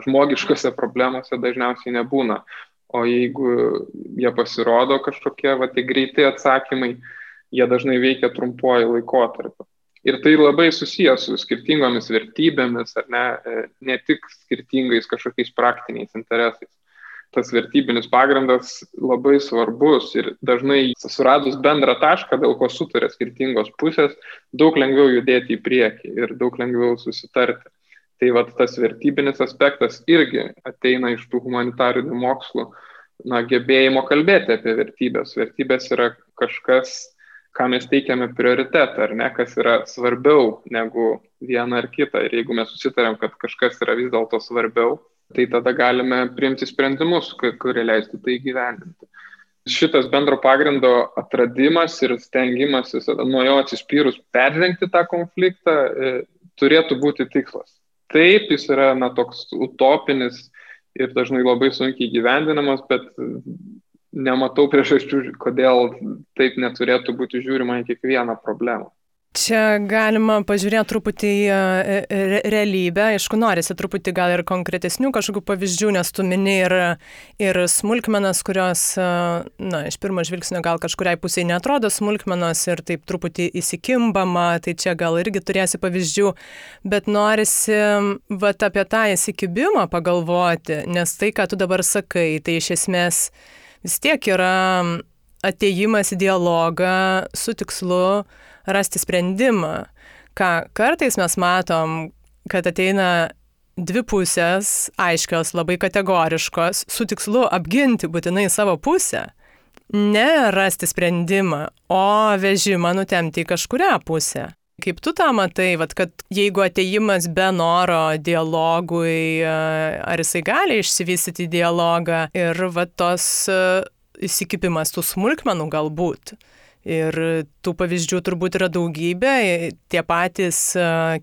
žmogiškose problemose dažniausiai nebūna. O jeigu jie pasirodo kažkokie, va, tai greiti atsakymai, jie dažnai veikia trumpuoju laikotarpiu. Ir tai labai susijęs su skirtingomis vertybėmis, ar ne, ne tik skirtingais kažkokiais praktiniais interesais tas vertybinis pagrindas labai svarbus ir dažnai suradus bendrą tašką, dėl ko sutarė skirtingos pusės, daug lengviau judėti į priekį ir daug lengviau susitarti. Tai vat tas vertybinis aspektas irgi ateina iš tų humanitarinių mokslų, na, gebėjimo kalbėti apie vertybės. Vertybės yra kažkas, ką mes teikiame prioritetą, ar ne, kas yra svarbiau negu viena ar kita. Ir jeigu mes susitarėm, kad kažkas yra vis dėlto svarbiau, tai tada galime priimti sprendimus, kurie leistų tai gyvendinti. Šitas bendro pagrindo atradimas ir stengimasis nuo jo atsispyrus peržengti tą konfliktą e, turėtų būti tikslas. Taip, jis yra na, toks utopinis ir dažnai labai sunkiai gyvendinamas, bet nematau priežasčių, kodėl taip neturėtų būti žiūrima į kiekvieną problemą. Čia galima pažiūrėti truputį į e, e, realybę, aišku, norisi truputį gal ir konkretesnių kažkokių pavyzdžių, nes tu mini ir, ir smulkmenas, kurios, e, na, iš pirmo žvilgsnio gal kažkuriai pusiai netrodo smulkmenos ir taip truputį įsikimbama, tai čia gal irgi turėsi pavyzdžių, bet norisi vat apie tą įsikibimą pagalvoti, nes tai, ką tu dabar sakai, tai iš esmės vis tiek yra ateimas į dialogą su tikslu, rasti sprendimą. Ką kartais mes matom, kad ateina dvi pusės, aiškios, labai kategoriškos, su tikslu apginti būtinai savo pusę. Ne rasti sprendimą, o vežimą nutemti į kažkuria pusę. Kaip tu tą matai, vat, kad jeigu ateimas be noro dialogui, ar jisai gali išsivystyti dialogą ir vat, tos įsikipimas tų smulkmenų galbūt. Ir tų pavyzdžių turbūt yra daugybė, tie patys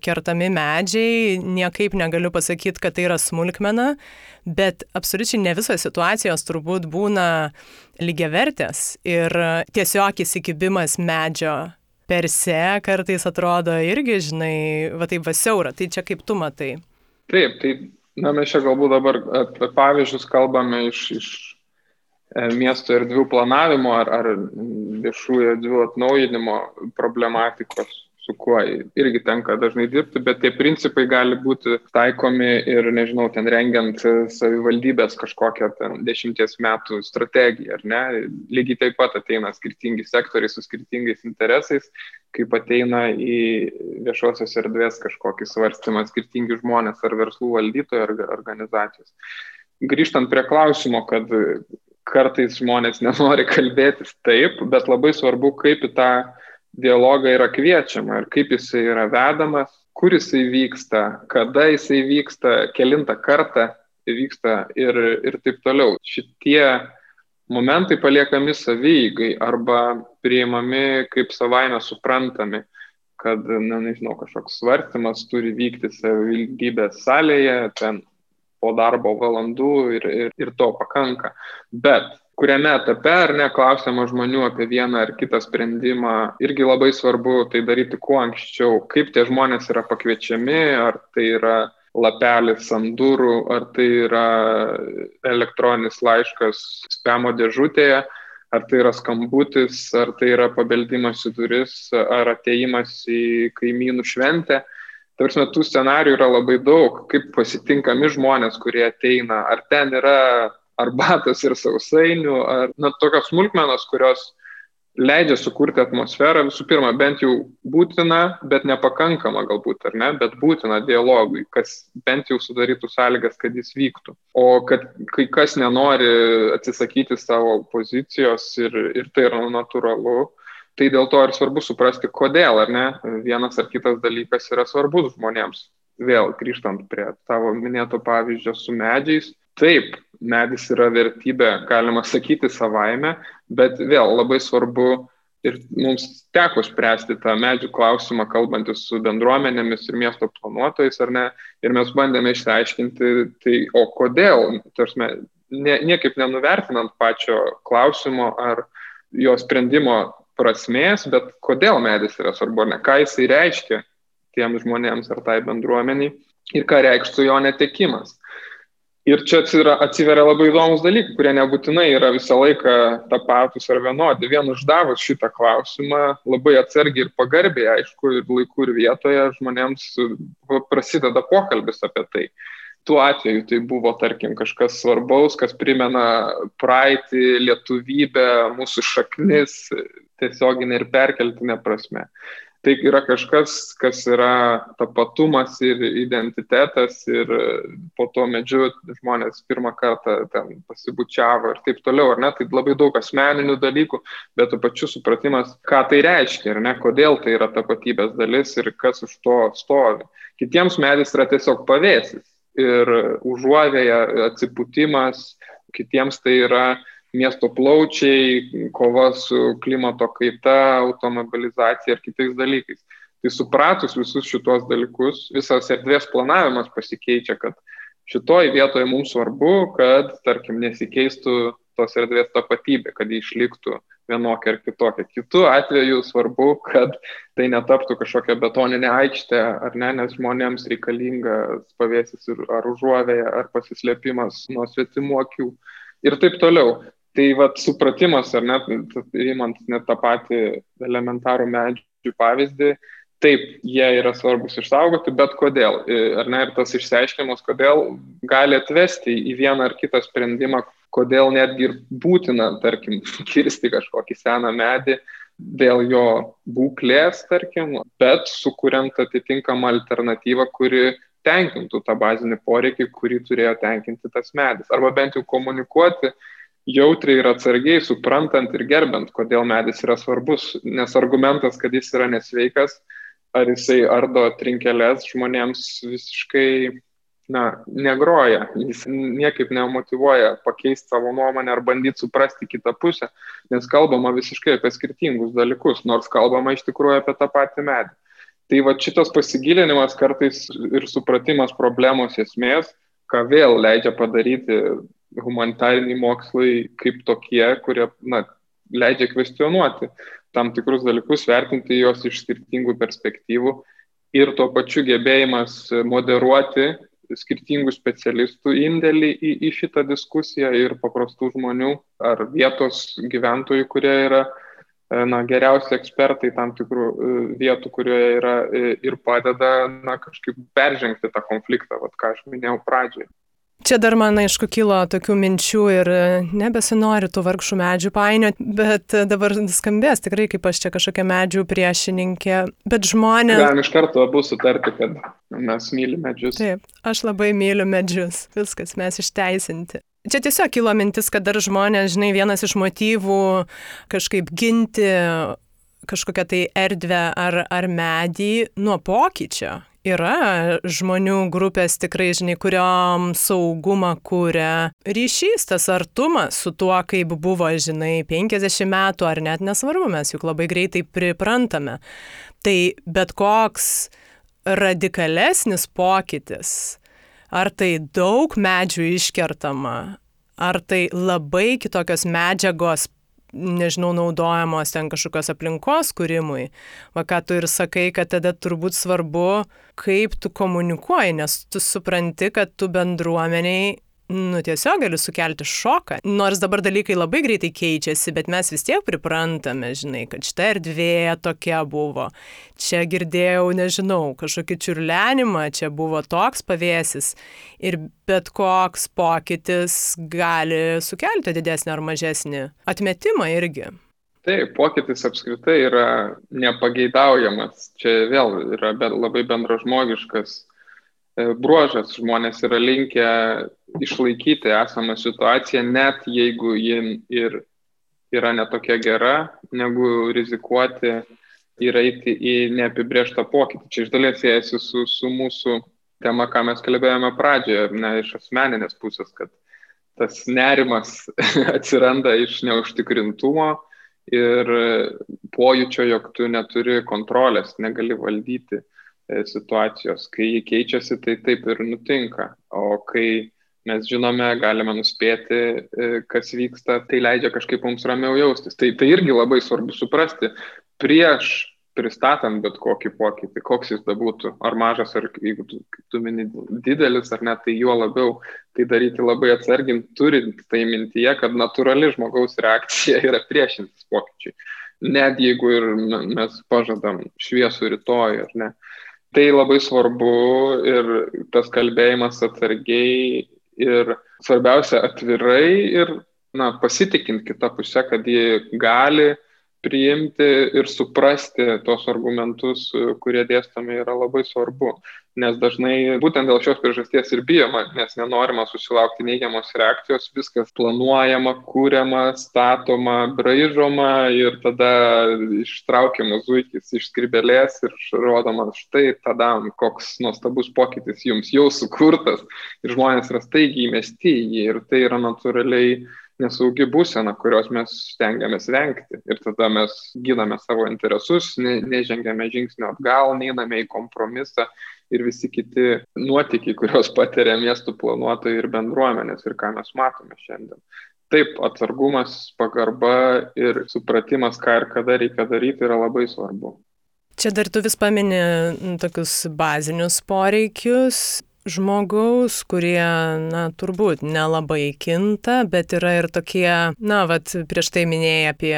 kertami medžiai, niekaip negaliu pasakyti, kad tai yra smulkmena, bet absoliučiai ne visos situacijos turbūt būna lygiavertės. Ir tiesiog įsikibimas medžio per se kartais atrodo irgi, žinai, va taip vasiaura, tai čia kaip tu matai. Taip, tai na, mes čia galbūt dabar apie pavyzdžius kalbame iš, iš E, miesto erdvių planavimo ar, ar viešųjų erdvių atnaujinimo problematikos, su kuo irgi tenka dažnai dirbti, bet tie principai gali būti taikomi ir, nežinau, ten rengiant savivaldybės kažkokią dešimties metų strategiją, ar ne? Lygiai taip pat ateina skirtingi sektoriai su skirtingais interesais, kaip ateina į viešosios erdvės kažkokį svarstymą skirtingi žmonės ar verslų valdytojai ar organizacijos grįžtant prie klausimo, kad kartais žmonės [laughs] nenori kalbėtis taip, bet labai svarbu, kaip į tą dialogą yra kviečiama ir kaip jisai yra vedamas, kur jisai vyksta, kada jisai vyksta, kelintą kartą vyksta ir, ir taip toliau. Šitie momentai paliekami savygai arba priimami kaip savaime suprantami, kad, na, nežinau, kažkoks svarstymas turi vykti savivaldybės salėje, ten po darbo valandų ir, ir, ir to pakanka. Bet kuriame etape ar ne klausiama žmonių apie vieną ar kitą sprendimą, irgi labai svarbu tai daryti kuo anksčiau, kaip tie žmonės yra pakviečiami, ar tai yra lapelis ant durų, ar tai yra elektroninis laiškas spamo dėžutėje, ar tai yra skambutis, ar tai yra pabeldimas į duris, ar ateimas į kaimynų šventę. Tarsi tų scenarių yra labai daug, kaip pasitinkami žmonės, kurie ateina, ar ten yra arbatos ir sausainių, ar na, tokios smulkmenos, kurios leidžia sukurti atmosferą, visų pirma, bent jau būtina, bet nepakankama galbūt, ar ne, bet būtina dialogui, kas bent jau sudarytų sąlygas, kad jis vyktų. O kad kai kas nenori atsisakyti savo pozicijos ir, ir tai yra natūralu, tai dėl to ir svarbu suprasti, kodėl, ar ne, vienas ar kitas dalykas yra svarbus žmonėms. Vėl grįžtant prie tavo minėto pavyzdžio su medžiais, taip, medis yra vertybė, galima sakyti savaime, bet vėl labai svarbu ir mums teko spręsti tą medžių klausimą, kalbantis su bendruomenėmis ir miesto planuotojais, ar ne, ir mes bandėme išsiaiškinti, tai o kodėl, tarsi, ne, niekaip nenuvertinant pačio klausimo ar jo sprendimo prasmės, bet kodėl medis yra svarbu, ne ką jisai reiškia tiems žmonėms ar tai bendruomeniai ir ką reikštų jo netekimas. Ir čia atsiveria labai įdomus dalykai, kurie nebūtinai yra visą laiką tapatus ar vienodi. Vien uždavus šitą klausimą labai atsargiai ir pagarbiai, aišku, ir laiku ir vietoje žmonėms prasideda pokalbis apie tai. Tuo atveju tai buvo, tarkim, kažkas svarbaus, kas primena praeitį, lietuvybę, mūsų šaknis, tiesioginė ir perkeltinė prasme. Tai yra kažkas, kas yra tapatumas ir identitetas ir po to medžiu žmonės pirmą kartą ten pasibučiavo ir taip toliau, ar ne, tai labai daug asmeninių dalykų, bet to pačiu supratimas, ką tai reiškia, ar ne, kodėl tai yra tapatybės dalis ir kas už to stovi. Kitiems medis yra tiesiog pavėsis ir užuovėja atsipūtimas, kitiems tai yra miesto plaučiai, kova su klimato kaita, automobilizacija ir kitais dalykais. Tai supratus visus šitos dalykus, visas erdvės planavimas pasikeičia, kad šitoj vietoje mums svarbu, kad, tarkim, nesikeistų tos erdvės tapatybė, kad jį išliktų vienokia ar kitokia. Kitu atveju svarbu, kad tai netaptų kažkokia betoninė aikštė, ar ne, nes žmonėms reikalingas pavėsis ar užuovėje, ar pasislėpimas nuo svetimų akių ir taip toliau. Tai vat supratimas, ar net, įmant net tą patį elementarų medžių pavyzdį, taip, jie yra svarbus išsaugoti, bet kodėl? Ar ne, ir tas išsiaiškinimas, kodėl gali atvesti į vieną ar kitą sprendimą, kodėl netgi ir būtina, tarkim, [laughs] kirsti kažkokį seną medį dėl jo būklės, tarkim, bet sukuriant atitinkamą alternatyvą, kuri tenkintų tą bazinį poreikį, kurį turėjo tenkinti tas medis. Arba bent jau komunikuoti jautriai ir atsargiai suprantant ir gerbent, kodėl medis yra svarbus, nes argumentas, kad jis yra nesveikas, ar jisai ardo trinkelės žmonėms visiškai, na, negroja, jis niekaip nemotivuoja pakeisti savo nuomonę ar bandyti suprasti kitą pusę, nes kalbama visiškai apie skirtingus dalykus, nors kalbama iš tikrųjų apie tą patį medį. Tai va šitas pasigilinimas kartais ir supratimas problemos esmės, ką vėl leidžia padaryti humanitariniai mokslai kaip tokie, kurie na, leidžia kvestionuoti tam tikrus dalykus, vertinti juos iš skirtingų perspektyvų ir tuo pačiu gebėjimas moderuoti skirtingų specialistų indėlį į, į šitą diskusiją ir paprastų žmonių ar vietos gyventojų, kurie yra na, geriausi ekspertai tam tikrų e, vietų, kurioje yra e, ir padeda na, kažkaip peržengti tą konfliktą, vat, ką aš minėjau pradžioje. Čia dar man, aišku, kilo tokių minčių ir e, nebesinori tų vargšų medžių painioti, bet e, dabar skambės tikrai kaip aš čia kažkokia medžių priešininkė, bet žmonės... Galim iš karto abu sutarti, kad mes mylime medžius. Taip, aš labai myliu medžius, viskas, mes išteisinti. Čia tiesiog kilo mintis, kad dar žmonės, žinai, vienas iš motyvų kažkaip ginti kažkokią tai erdvę ar, ar medį nuo pokyčio, Yra žmonių grupės tikrai, žinai, kuriom saugumą kūrė ryšys, tas artumas su tuo, kaip buvo, žinai, 50 metų ar net nesvarbu, mes juk labai greitai priprantame. Tai bet koks radikalesnis pokytis Ar tai daug medžių iškertama, ar tai labai kitokios medžiagos nežinau, naudojamos ten kažkokios aplinkos kūrimui. Va ką tu ir sakai, kad tada turbūt svarbu, kaip tu komunikuoji, nes tu supranti, kad tu bendruomeniai nu, tiesiog gali sukelti šoką. Nors dabar dalykai labai greitai keičiasi, bet mes vis tiek priprantame, žinai, kad šita erdvė tokia buvo. Čia girdėjau, nežinau, kažkokį čiurlenimą, čia buvo toks pavėsis. Ir bet koks pokytis gali sukelti didesnį ar mažesnį atmetimą irgi. Taip, pokytis apskritai yra nepageidaujamas. Čia vėl yra labai bendražmogiškas bruožas. Žmonės yra linkę išlaikyti esamą situaciją, net jeigu ji ir yra netokia gera, negu rizikuoti ir eiti į neapibrieštą pokytį. Čia iš dalies siejasi su, su mūsų tema, ką mes kalbėjome pradžioje, ne iš asmeninės pusės, kad tas nerimas [laughs] atsiranda iš neužtikrintumo ir pojūčio, jog tu neturi kontrolės, negali valdyti E, situacijos. Kai jį keičiasi, tai taip ir nutinka. O kai mes žinome, galime nuspėti, e, kas vyksta, tai leidžia kažkaip mums ramiau jaustis. Tai, tai irgi labai svarbu suprasti prieš pristatant bet kokį pokytį, koks jis bebūtų, ar mažas, ar jeigu tu, tu mini didelis, ar ne, tai juo labiau tai daryti labai atsargint, turint tai mintyje, kad natūrali žmogaus reakcija yra priešintis pokyčiai. Net jeigu ir mes pažadam šviesų rytoj, ar ne. Uh, Tai labai svarbu ir tas kalbėjimas atsargiai ir svarbiausia atvirai ir na, pasitikint kitą pusę, kad jie gali priimti ir suprasti tos argumentus, kurie dėstomi, yra labai svarbu. Nes dažnai būtent dėl šios priežasties ir bijoma, nes nenorima susilaukti neigiamos reakcijos, viskas planuojama, kūriama, statoma, braižoma ir tada ištraukiamas zuikis iš skribelės ir rodomas štai tada, koks nuostabus pokytis jums jau sukurtas ir žmonės yra staigiai įmesti į jį ir tai yra natūraliai nesaugi būsena, kurios mes stengiamės vengti. Ir tada mes giname savo interesus, ne, nežengiame žingsnio atgal, neiname į kompromisą ir visi kiti nuotykiai, kuriuos patiria miestų planuotojai ir bendruomenės ir ką mes matome šiandien. Taip, atsargumas, pagarba ir supratimas, ką ir kada reikia daryti, yra labai svarbu. Čia dar tu vis pamini tokius bazinius poreikius, žmogaus, kurie, na, turbūt nelabai kinta, bet yra ir tokie, na, vad, prieš tai minėjai apie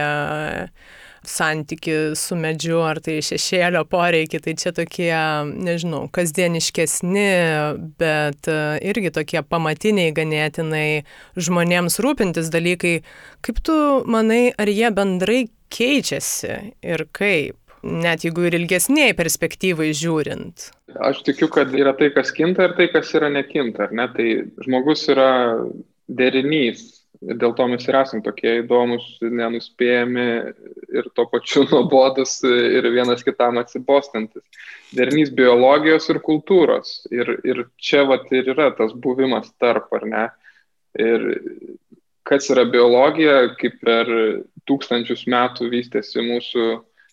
santyki su medžiu ar tai šešėlio poreikiai, tai čia tokie, nežinau, kasdieniškesni, bet irgi tokie pamatiniai ganėtinai žmonėms rūpintis dalykai. Kaip tu manai, ar jie bendrai keičiasi ir kaip? Net jeigu ir ilgesniai perspektyvai žiūrint? Aš tikiu, kad yra tai, kas kinta ir tai, kas yra nekinta. Ne? Tai žmogus yra derinys. Dėl to mes ir esame tokie įdomus, nenuspėjami ir tuo pačiu [laughs] nuobodus ir vienas kitam atsibostantis. Derinys biologijos ir kultūros. Ir, ir čia vat ir yra tas buvimas tarp, ar ne? Ir kas yra biologija, kaip per tūkstančius metų vystėsi mūsų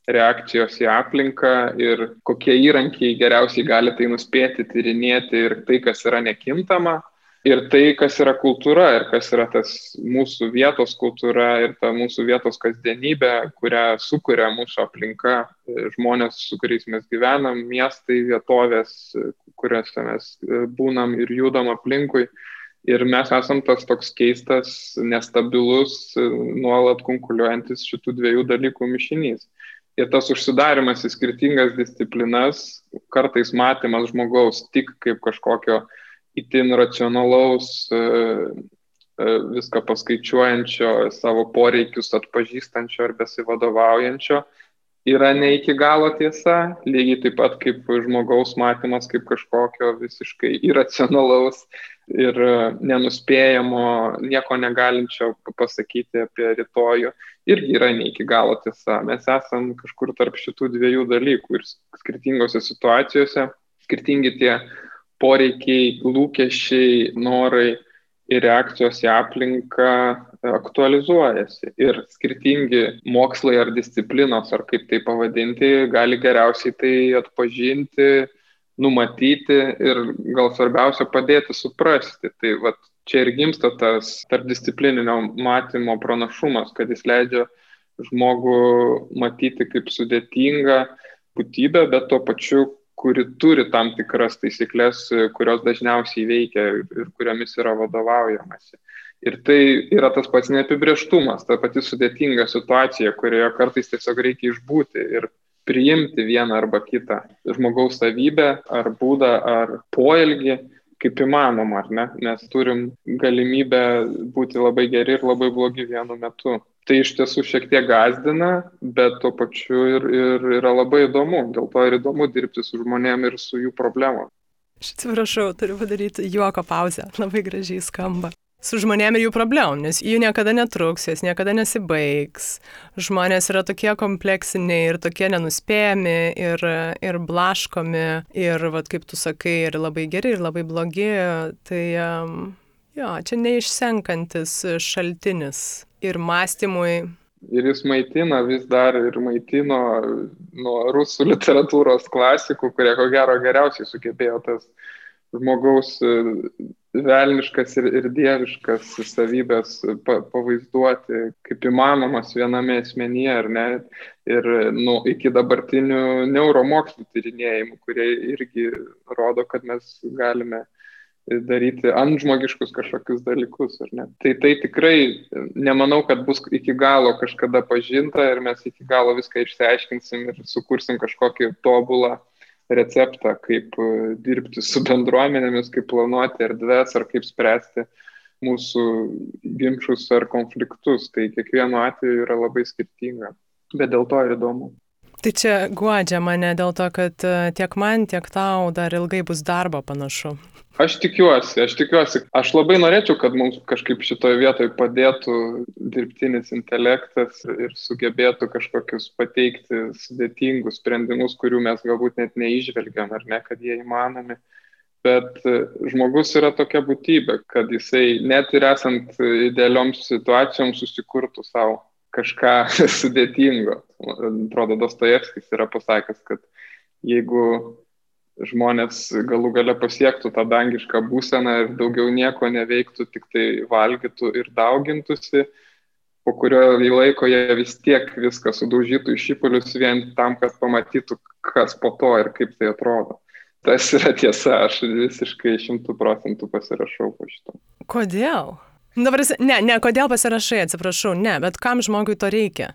reakcijos į aplinką ir kokie įrankiai geriausiai gali tai nuspėti, tyrinėti ir tai, kas yra nekintama, ir tai, kas yra kultūra ir kas yra tas mūsų vietos kultūra ir ta mūsų vietos kasdienybė, kurią sukuria mūsų aplinka, žmonės, su kuriais mes gyvenam, miestai, vietovės, kuriuose mes būnam ir judam aplinkui. Ir mes esam tas toks keistas, nestabilus, nuolat konkuliuojantis šitų dviejų dalykų mišinys. Ir tas užsidarimas į skirtingas disciplinas, kartais matymas žmogaus tik kaip kažkokio itin racionalaus, e, e, viską paskaičiuojančio, savo poreikius atpažįstančio ar besivadovaujančio, yra ne iki galo tiesa, lygiai taip pat kaip žmogaus matymas kaip kažkokio visiškai iracionalaus ir nenuspėjamo, nieko negalinčio pasakyti apie rytojų, irgi yra ne iki galo tiesa. Mes esam kažkur tarp šitų dviejų dalykų ir skirtingose situacijose, skirtingi tie poreikiai, lūkesčiai, norai ir reakcijos į aplinką aktualizuojasi. Ir skirtingi mokslai ar disciplinos, ar kaip tai pavadinti, gali geriausiai tai atpažinti, numatyti ir gal svarbiausia padėti suprasti. Tai vat, čia ir gimsta tas tarpdisciplininio matymo pranašumas, kad jis leidžia žmogų matyti kaip sudėtingą būtybę, bet tuo pačiu, kuri turi tam tikras taisyklės, kurios dažniausiai veikia ir kuriomis yra vadovaujamasi. Ir tai yra tas pats neapibrieštumas, ta pati sudėtinga situacija, kurioje kartais tiesiog reikia išbūti ir priimti vieną arba kitą žmogaus savybę ar būdą ar poelgį kaip įmanoma, ar ne? Nes turim galimybę būti labai geri ir labai blogi vienu metu. Tai iš tiesų šiek tiek gazdina, bet tuo pačiu ir, ir yra labai įdomu. Dėl to ir įdomu dirbti su žmonėm ir su jų problemom. Aš atsiprašau, turiu padaryti juoko pauzę. Labai gražiai skamba su žmonėm ir jų problemom, nes jų niekada netruks, jos niekada nesibaigs. Žmonės yra tokie kompleksiniai ir tokie nenuspėjami ir, ir blaškomi ir, vat, kaip tu sakai, ir labai geri, ir labai blogi. Tai jo, čia neišsenkantis šaltinis ir mąstymui. Ir jis maitina vis dar ir maitino nuo rusų literatūros klasikų, kurie ko gero geriausiai sugebėjo tas žmogaus velniškas ir, ir dieviškas savybės pa, pavaizduoti kaip įmanomas viename asmenyje, ar ne? Ir nu, iki dabartinių neuromokslų tyrinėjimų, kurie irgi rodo, kad mes galime daryti antžmogiškus kažkokius dalykus, ar ne? Tai tai tikrai nemanau, kad bus iki galo kažkada pažinta ir mes iki galo viską išsiaiškinsim ir sukursim kažkokį tobulą receptą, kaip e, dirbti su [laughs] bendruomenėmis, kaip planuoti erdves ar kaip spręsti mūsų ginčius ar konfliktus. Tai kiekvienu atveju yra labai skirtinga, bet dėl to ir įdomu. Tai čia guodžia mane dėl to, kad e, tiek man, tiek tau dar ilgai bus darbo panašu. Aš tikiuosi, aš tikiuosi. Aš labai norėčiau, kad mums kažkaip šitoje vietoje padėtų dirbtinis intelektas ir sugebėtų kažkokius pateikti sudėtingus sprendimus, kurių mes galbūt net neižvelgiam ar ne, kad jie įmanomi. Bet žmogus yra tokia būtybė, kad jisai net ir esant idealioms situacijoms susikurtų savo kažką [laughs] sudėtingo. Atrodo, Dostojevskis yra pasakęs, kad jeigu žmonės galų gale pasiektų tą dangišką būseną ir daugiau nieko neveiktų, tik tai valgytų ir daugintųsi, po kurio laiko jie vis tiek viską sudaužytų iš šipulius vien tam, kad pamatytų, kas po to ir kaip tai atrodo. Tas yra tiesa, aš visiškai šimtų procentų pasirašau po šito. Kodėl? Dabar, ne, ne, kodėl pasirašai, atsiprašau, ne, bet kam žmogui to reikia?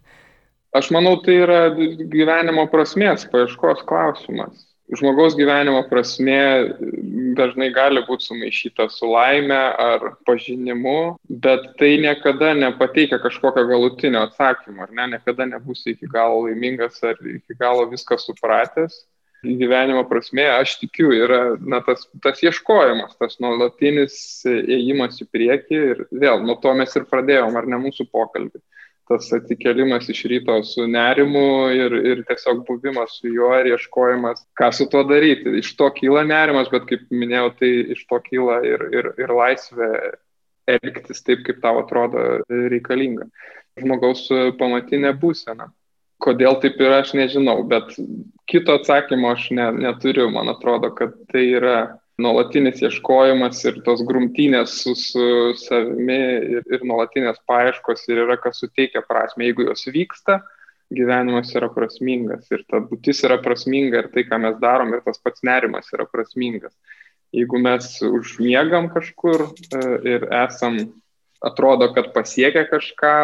Aš manau, tai yra gyvenimo prasmės paieškos klausimas žmogaus gyvenimo prasme dažnai gali būti sumaišyta su laime ar pažinimu, bet tai niekada nepateikia kažkokio galutinio atsakymo, ar ne, niekada nebūsi iki galo laimingas ar iki galo viską supratęs. Gyvenimo prasme, aš tikiu, yra na, tas, tas ieškojimas, tas nuolatinis ėjimas į priekį ir vėl nuo to mes ir pradėjom, ar ne mūsų pokalbį tas atsikelimas iš ryto su nerimu ir, ir tiesiog buvimas su juo ir ieškojimas, ką su tuo daryti. Iš to kyla nerimas, bet kaip minėjau, tai iš to kyla ir, ir, ir laisvė elgtis taip, kaip tau atrodo reikalinga. Žmogaus pamatinė būsena. Kodėl taip yra, aš nežinau, bet kito atsakymo aš ne, neturiu. Man atrodo, kad tai yra nuolatinis ieškojimas ir tos grumtynės su, su savimi ir, ir nuolatinės paieškos ir yra, kas suteikia prasme. Jeigu jos vyksta, gyvenimas yra prasmingas ir ta būtis yra prasminga ir tai, ką mes darom, ir tas pats nerimas yra prasmingas. Jeigu mes užmiegam kažkur e, ir esam, atrodo, kad pasiekia kažką,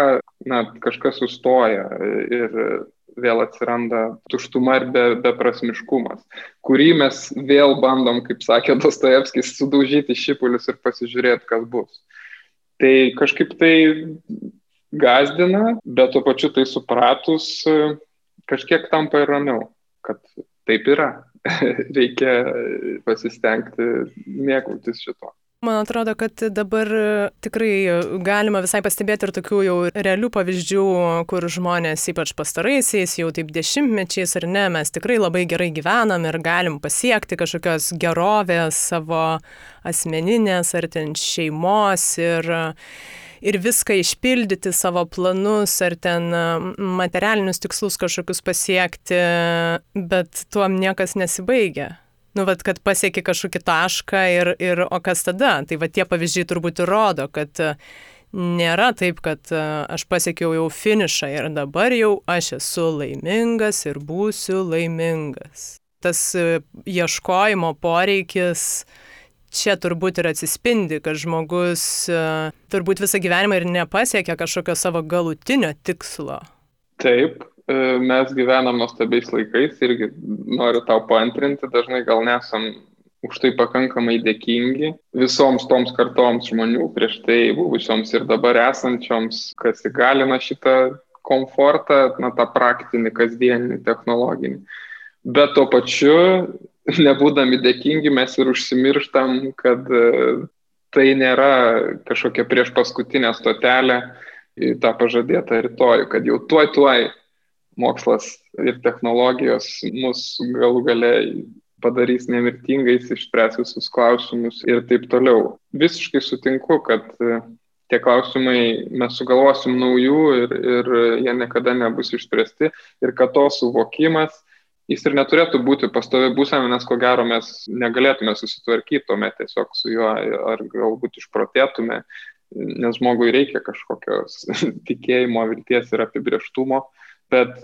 na, kažkas sustoja ir vėl atsiranda tuštuma ir be, beprasmiškumas, kurį mes vėl bandom, kaip sakė Dostojevskis, sudaužyti šipulius ir pasižiūrėti, kas bus. Tai kažkaip tai gazdina, bet tuo pačiu tai supratus kažkiek tampa ir ramiau, kad taip yra. [laughs] Reikia pasistengti mėgautis šito. Man atrodo, kad dabar tikrai galima visai pastebėti ir tokių jau realių pavyzdžių, kur žmonės, ypač pastaraisiais, jau taip dešimtmečiais ar ne, mes tikrai labai gerai gyvenam ir galim pasiekti kažkokios gerovės savo asmeninės ar ten šeimos ir, ir viską išpildyti savo planus ar ten materialinius tikslus kažkokius pasiekti, bet tuom niekas nesibaigia nu, vat, kad pasieki kažkokį tašką ir, ir o kas tada? Tai va tie pavyzdžiai turbūt ir rodo, kad uh, nėra taip, kad uh, aš pasiekiau jau finišą ir dabar jau aš esu laimingas ir būsiu laimingas. Tas uh, ieškojimo poreikis čia turbūt ir atsispindi, kad žmogus turbūt visą gyvenimą ir nepasiekia kažkokio savo galutinio tikslo. Taip, mes gyvenam nuostabiais laikais irgi noriu tau paantrinti, dažnai gal nesam už tai pakankamai dėkingi visoms toms kartoms žmonių prieš tai buvusioms ir dabar esančioms, kas įgalina šitą komfortą, na, tą praktinį, kasdieninį, technologinį. Bet tuo pačiu, nebūdami dėkingi, mes ir užsimirštam, kad e, tai nėra kažkokia prieš paskutinė stotelė į tą pažadėtą rytojų, kad jau tuoj tuoj mokslas ir technologijos mus galų galiai padarys nemirtingais, išspręs visus klausimus ir taip toliau. Visiškai sutinku, kad e, tie klausimai mes sugalvosim naujų ir, ir jie niekada nebus išspręsti ir kad to suvokimas, jis ir neturėtų būti pastovi būsena, nes ko gero mes negalėtume susitvarkyti tuomet tiesiog su juo ar galbūt išprotėtume, nes žmogui reikia kažkokios [laughs] tikėjimo, vilties ir apibrieštumo, bet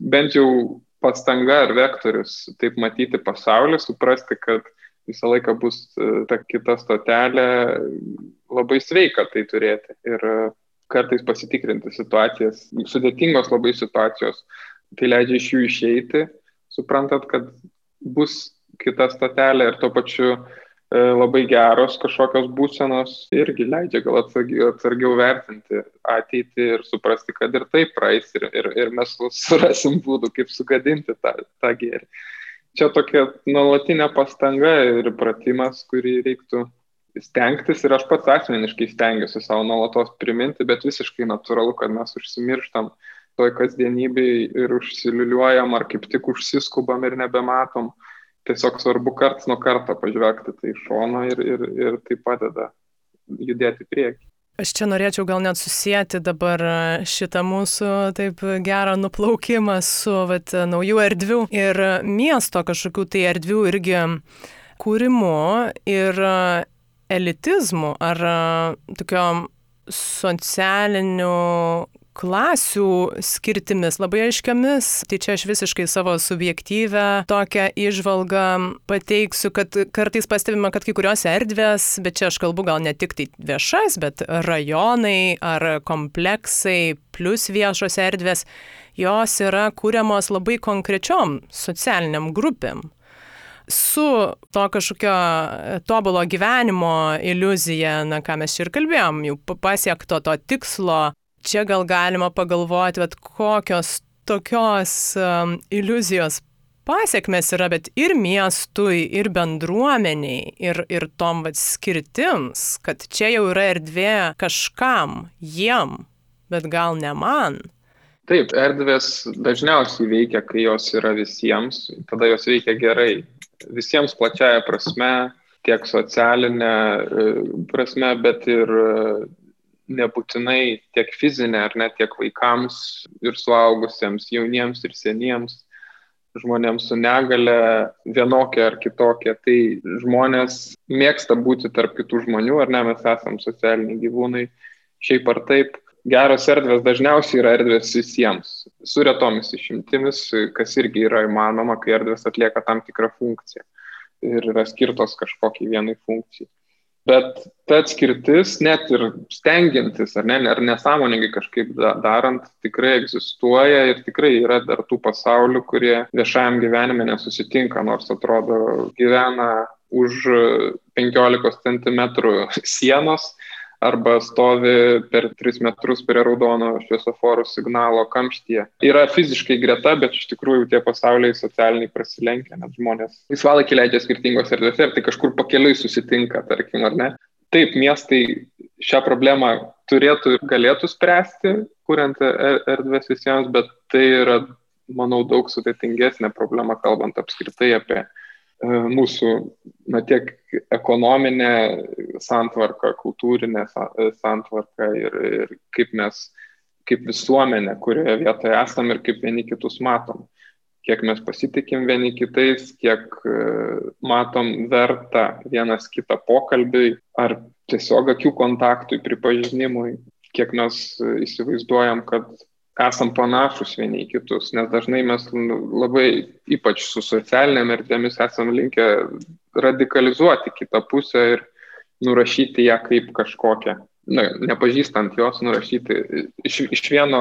bent jau pastanga ar vektorius taip matyti pasaulį, suprasti, kad visą laiką bus e, ta kita stotelė, labai sveika tai turėti. Ir e, kartais pasitikrinti situacijas, sudėtingos labai situacijos, tai leidžia iš jų išeiti, suprantat, kad bus kita stotelė ir tuo pačiu E, labai geros kažkokios būsenos irgi leidžia gal atsargiau vertinti ateitį ir suprasti, kad ir tai praeis ir, ir, ir mes surasim būdų, kaip sugadinti tą, tą gėrį. Čia tokia nuolatinė pastanga ir pratimas, kurį reiktų stengtis ir aš pats asmeniškai stengiuosi savo nuolatos priminti, bet visiškai natūralu, kad mes užsimirštam toj kasdienybei ir užsiliuliuojam ar kaip tik užsiskubam ir nebematom. Uh, tiesiog svarbu karts nuo karto pažvelgti tai iš šono ir, ir, ir tai padeda judėti prieki. Aš čia norėčiau gal net susijęti dabar šitą mūsų taip gerą nuplaukimą su vat, naujų erdvių ir miesto kažkokių tai erdvių irgi kūrimu ir elitizmu ar tokio socialiniu klasių skirtimis labai aiškiamis. Tai čia aš visiškai savo subjektyvę tokią išvalgą pateiksiu, kad kartais pastebima, kad kai kurios erdvės, bet čia aš kalbu gal ne tik tai viešas, bet rajonai ar kompleksai plus viešos erdvės, jos yra kūriamos labai konkrečiom socialiniam grupėm su to kažkokio tobulo gyvenimo iliuzija, na ką mes čia ir kalbėjom, jau pasiekto to tikslo čia gal galima pagalvoti, bet kokios tokios um, iliuzijos pasiekmes yra, bet ir miestui, ir bendruomeniai, ir, ir tom vat, skirtims, kad čia jau yra erdvė kažkam, jiem, bet gal ne man. Taip, erdvės dažniausiai veikia, kai jos yra visiems, tada jos veikia gerai. Visiems plačiaja prasme, tiek socialinė e, prasme, bet ir nebūtinai tiek fizinė ar net tiek vaikams ir suaugusiems, jauniems ir seniems, žmonėms su negale vienokia ar kitokia. Tai žmonės mėgsta būti tarp kitų žmonių, ar ne, mes esame socialiniai gyvūnai, šiaip ar taip. Geros erdvės dažniausiai yra erdvės visiems, su retomis išimtimis, kas irgi yra įmanoma, kai erdvės atlieka tam tikrą funkciją ir yra skirtos kažkokiai vienai funkcijai. Bet ta atskirtis, net ir stengiantis, ar ne, ar nesąmoningai kažkaip darant, tikrai egzistuoja ir tikrai yra dar tų pasaulių, kurie viešajam gyvenime nesusitinka, nors atrodo gyvena už 15 cm sienos arba stovi per 3 metrus prie raudono šviesoforų signalo kamštyje. Yra fiziškai greta, bet iš tikrųjų tie pasauliai socialiniai prasilenkia, nes žmonės laisvalaikį leidžia skirtingos erdvėse ir tai kažkur pakeliui susitinka, tarkim, ar ne. Taip, miestai šią problemą turėtų ir galėtų spręsti, kuriant er-, erdvės visiems, bet tai yra, manau, daug sudėtingesnė problema, kalbant apskritai apie E, mūsų na, tiek ekonominė santvarka, kultūrinė e, santvarka ir, ir kaip mes, kaip visuomenė, kurioje vietoje esame ir kaip vieni kitus matom. kiek mes pasitikim vieni kitais, kiek e, matom vertą vienas kitą pokalbiui ar tiesiog akių kontaktui, pripažinimui, kiek mes e, įsivaizduojam, kad esam panašus vieni į kitus, nes dažnai mes labai, ypač su socialinėm erdvėmis, esam linkę radikalizuoti kitą pusę ir nurašyti ją kaip kažkokią na, nepažįstant jos, nurašyti iš, iš vieno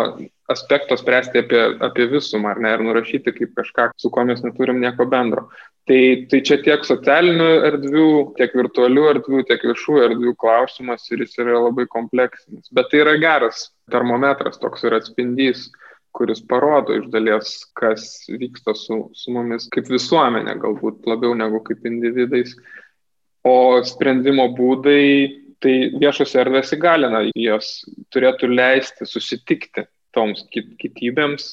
aspekto spręsti apie, apie visumą, ar ne, ir nurašyti kaip kažką, su kuo mes neturim nieko bendro. Tai, tai čia tiek socialinių erdvių, tiek virtualių erdvių, tiek viešų erdvių klausimas ir jis yra labai kompleksinis. Bet tai yra geras termometras, toks yra atspindys kuris parodo iš dalies, kas vyksta su, su mumis kaip visuomenė, galbūt labiau negu kaip individais. O sprendimo būdai tai viešos erdvės įgalina, jos turėtų leisti susitikti toms kitybėms,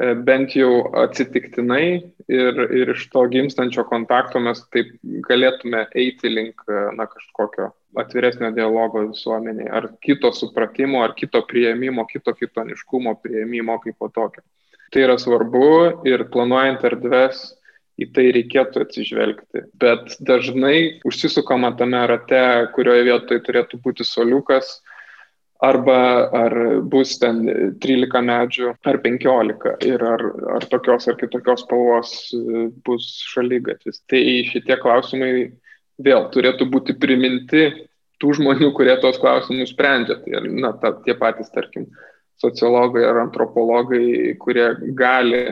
e, bent jau atsitiktinai ir, ir iš to gimstančio kontakto mes taip galėtume eiti link e, na, kažkokio atviresnio dialogo visuomeniai, ar kito supratimo, ar kito prieimimo, kito kitoniškumo prieimimo kaip po tokio. Tai yra svarbu ir planuojant erdves į tai reikėtų atsižvelgti. Bet dažnai užsisukama tame rate, kurioje vietoje turėtų būti soliukas, arba ar bus ten 13 medžių ar 15 ir ar, ar tokios ar kitokios spalvos e, bus šalygatvis. Tai šitie klausimai vėl turėtų būti priminti tų žmonių, kurie tos klausimus sprendžia. Tai na, ta, tie patys, tarkim, sociologai ar antropologai, kurie gali